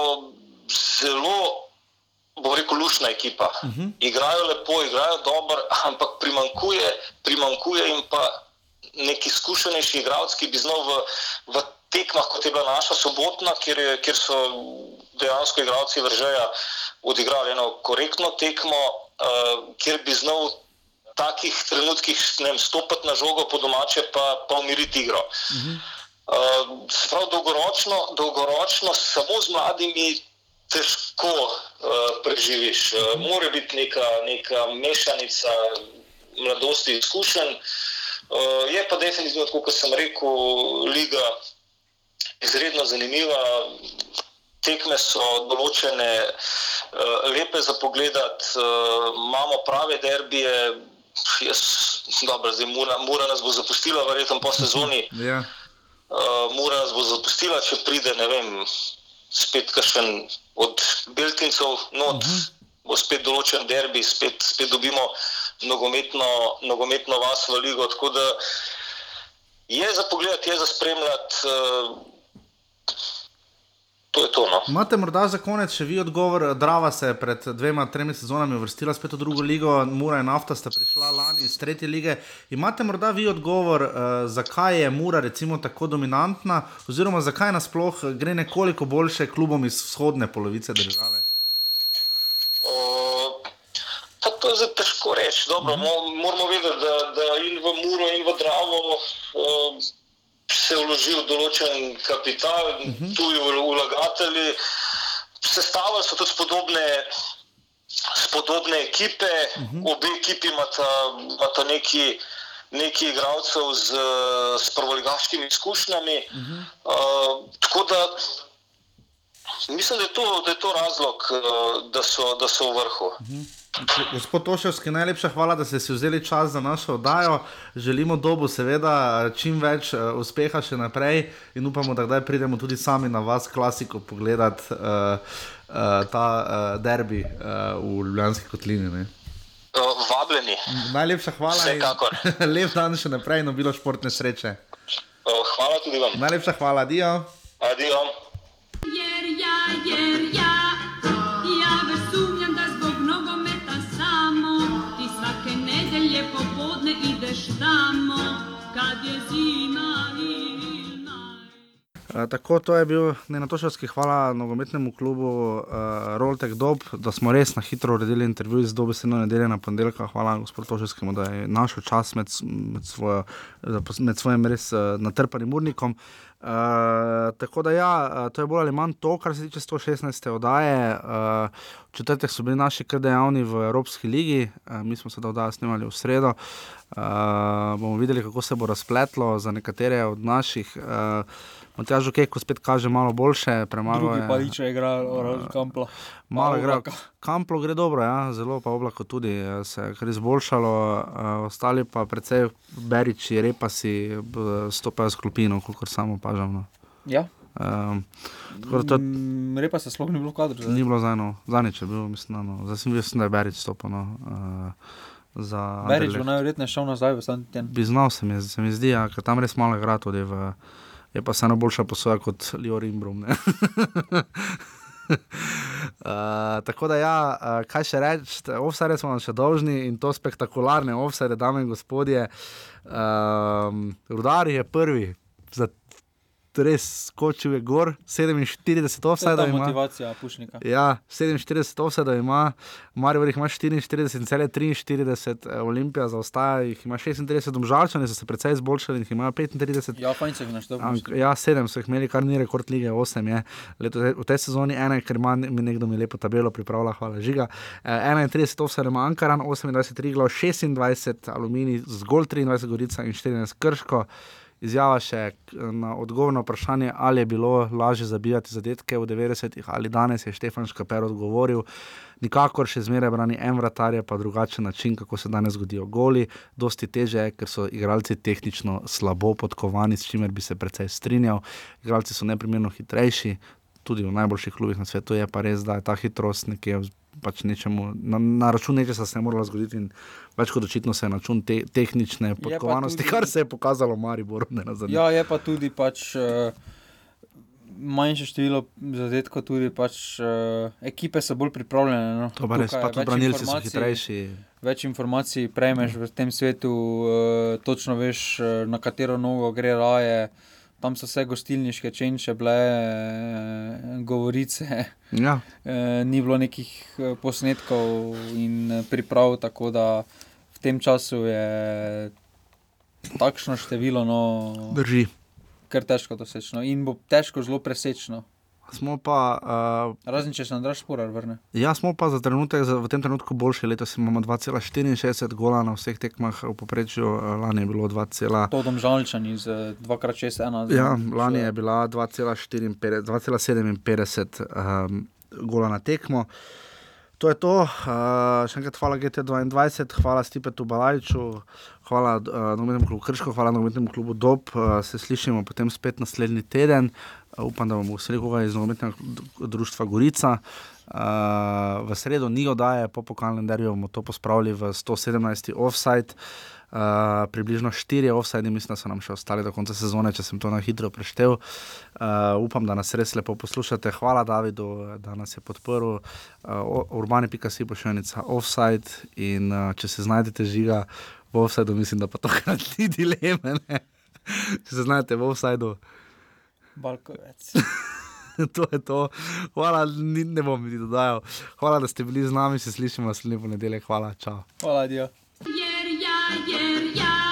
zelo, bom rekel, lušna ekipa. Uh -huh. Igrajo lepo, igrajo dobro, ampak primankuje, primankuje jim pa neki izkušenejši igralec, ki bi znal v, v tekmah, kot je bila naša sobotna, kjer, je, kjer so dejansko igralci Vržeja odigrali eno korektno tekmo, uh, kjer bi znal takih trenutkih vem, stopiti na žogo po domače, pa, pa umiriti igro. Uh -huh. uh, Sprav dolgoročno, dolgoročno samo z mladimi težko uh, preživiš. Uh, mora biti neka, neka mešanica mladosti izkušenj. Uh, je pa definitivno, kot sem rekel, liga izredno zanimiva. Tekme so določene, uh, lepe za pogled, uh, imamo prave derbije, jaz, dobro, zdaj Mura, Mura nas bo zapustila, verjetno po sezoni. Ja. Uh, Mura nas bo zapustila, če pride, ne vem, spet kakšen od Beltincev, not, uh -huh. bo spet določen derbi, spet, spet dobimo nogometno, nogometno vas v ligo. Tako da je za pogled, je za spremljati. Uh, To je to. No. Imate morda za konec še vi odgovor? Drava se je pred dvema, tremi sezonami uvrstila spet v drugo ligo, Mura in Nafta sta prišla lani iz tretje lige. Imate morda vi odgovor, uh, zakaj je Mura recimo tako dominantna, oziroma zakaj nasploh gre nekoliko boljše klubom iz vzhodne polovice države? Uh, to je zdaj težko reči. Dobro, uh -huh. Moramo vedeti, da, da in v Muro in v Dravo. Uh, se vložil določen kapital, uh -huh. tuji vlagatelji, sestavili so tudi podobne. Spodobne ekipe, uh -huh. obe ekipi imata, imata neki, neki igralcev z, z prvoligaškimi izkušnjami. Uh -huh. uh, tako da mislim, da je, to, da je to razlog, uh, da, so, da so v vrhu. Uh -huh. Gospod Toševski, najlepša hvala, da ste si vzeli čas za našo oddajo. Želimo dobu, seveda, čim več uh, uspeha še naprej in upamo, da kdaj pridemo tudi sami na vas, klasiko, pogledati uh, uh, ta uh, derbi uh, v Ljubljanski kotlini. Ne? Vabljeni. Najlepša hvala. Lep dan še naprej in obilo športne sreče. Hvala tudi vam. Najlepša hvala, adijo. Adijo. Tako, to je bil Nenatošovski, hvala nogometnemu klubu uh, Roltek Dob, da smo res na hitro uredili intervju z dobesedno nedeljo na ponedeljka. Hvala gospodu Tošovskemu, da je našel čas med, med, svojo, med svojim res uh, natrpanim urnikom. Uh, tako da, ja, to je bolj ali manj to, kar se tiče 116. oddaje. Uh, v četrtek so bili naši kar dejavni v Evropski ligi, uh, mi smo se da oddaja snimali v sredo. Uh, bomo videli, kako se bo razpletlo za nekatere od naših. Uh, Matjaž, okay, ko spet kaže malo boljše, premalo je. Pa nič je igral, uh, Kamplo. Malo je igral. Kamplo gre dobro, ja, zelo pa oblako tudi se je kar izboljšalo, uh, ostali pa precej beriči, repasi, stopajo s klopino, kot samo opažam. No. Ja. Um, to, mm, Repa se sploh ni bilo kadro. Ni bilo za eno, za nič je bilo, mislim, no. zdaj sem videl, da je Berič stopil. No. Uh, Berič bo najverjetneje šel nazaj v Santiago. Bi znal se mi, se mi zdi, ja, ker tam res malo igra tudi v je pa vseeno boljša posoja kot Lior in Brum. uh, tako da, ja, uh, kaj še reči, offside smo še dolžni in to spektakularne offside, dame in gospodje. Uh, Rudar je prvi za res skočil je gor, 47 offsajdov ima. Motivacija pušnika. Ja, 47 offsajdov ima, Marijo jih ima 44, cele 43, Olimpija zaostaja, jih ima 36, domžalčani so se precej izboljšali, jih ima 35. Ja, fajn se jih naštevil. Ja, 7 so jih imeli, kar ni rekord lige, 8 je. Leto, v tej sezoni ena, ker ima mi nekdo mi lepo tabelo pripravlja, hvala žiga. 31 offsajdov ima Ankaran, 28 Riglo, 26 Aluminij, zgolj 23 Gorica in 14 Krško izjava še na odgovor na vprašanje, ali je bilo lažje zabijati zadetke v 90-ih ali danes, je Štefan Škaper odgovoril. Nikakor še zmeraj brani en vratar, pa drugačen način, kako se danes zgodijo goli. Dosti teže je, ker so igralci tehnično slabo podkovani, s čimer bi se precej strinjal. Igralci so neprimerno hitrejši, tudi v najboljših klubih na svetu je pa res, da je ta hitrost nekje pač nečemu, na, na račun nečesa se je moralo zgoditi. Več kot očitno se je na račun te, tehnične podkovanosti, tudi, kar se je pokazalo v Mariboru. Ja, je pa tudi pač. Uh, Manjše število zadetkov, tudi pač, uh, ekipe so bolj pripravljene. No. To pa res, pa tudi branilci so hitrejši. Več informacij prejmeš v tem svetu, uh, točno veš, uh, na katero nogo gre raje. Uh, tam so vse gostilniške čenče bile, eh, govorice. Ja. Eh, ni bilo nekih eh, posnetkov in priprav, tako da v tem času je takšno število. No, Drži. Ker težko dosečno in bo težko zelo presečno. Smo pa. Uh, Razen če se nam draž sporar vrne. Ja, smo pa za trenutek, za, v tem trenutku boljši. Letos imamo 2,64 gola na vseh tekmah, v poprečju lani je bilo 2,7. To domžalčani z 2x6-1. Ja, lani je bila 2,57 um, gola na tekmo. To je to, uh, še enkrat hvala GT2, hvala Stipetu Balajču, hvala uh, nogometnemu klubu Krško, hvala nogometnemu klubu Dob. Uh, se slišimo potem spet naslednji teden. Uh, upam, da bomo vse koga iz nogometnega društva Gorica. Uh, v sredo ni oddaje, po kalendarju bomo to pospravili v 117. offside. Uh, približno štiri offside, mislim, da so nam še ostali do konca sezone, če sem to na hitro preštel. Uh, upam, da nas res lepo poslušate. Hvala Davidu, da nas je podprl. Uh, Urbane.si pošiljnica offside in uh, če se znajdete žiga v offsideu, mislim, da pa to krat ni dileme. Če se znajdete v offsideu. Balkovec. to je to. Hvala, ni, ne bom da je. Hvala, da ste bili z nami, se slišimo naslednji ponedeljek. Hvala, čau. Hvala, dio. Jer ja, jer ja,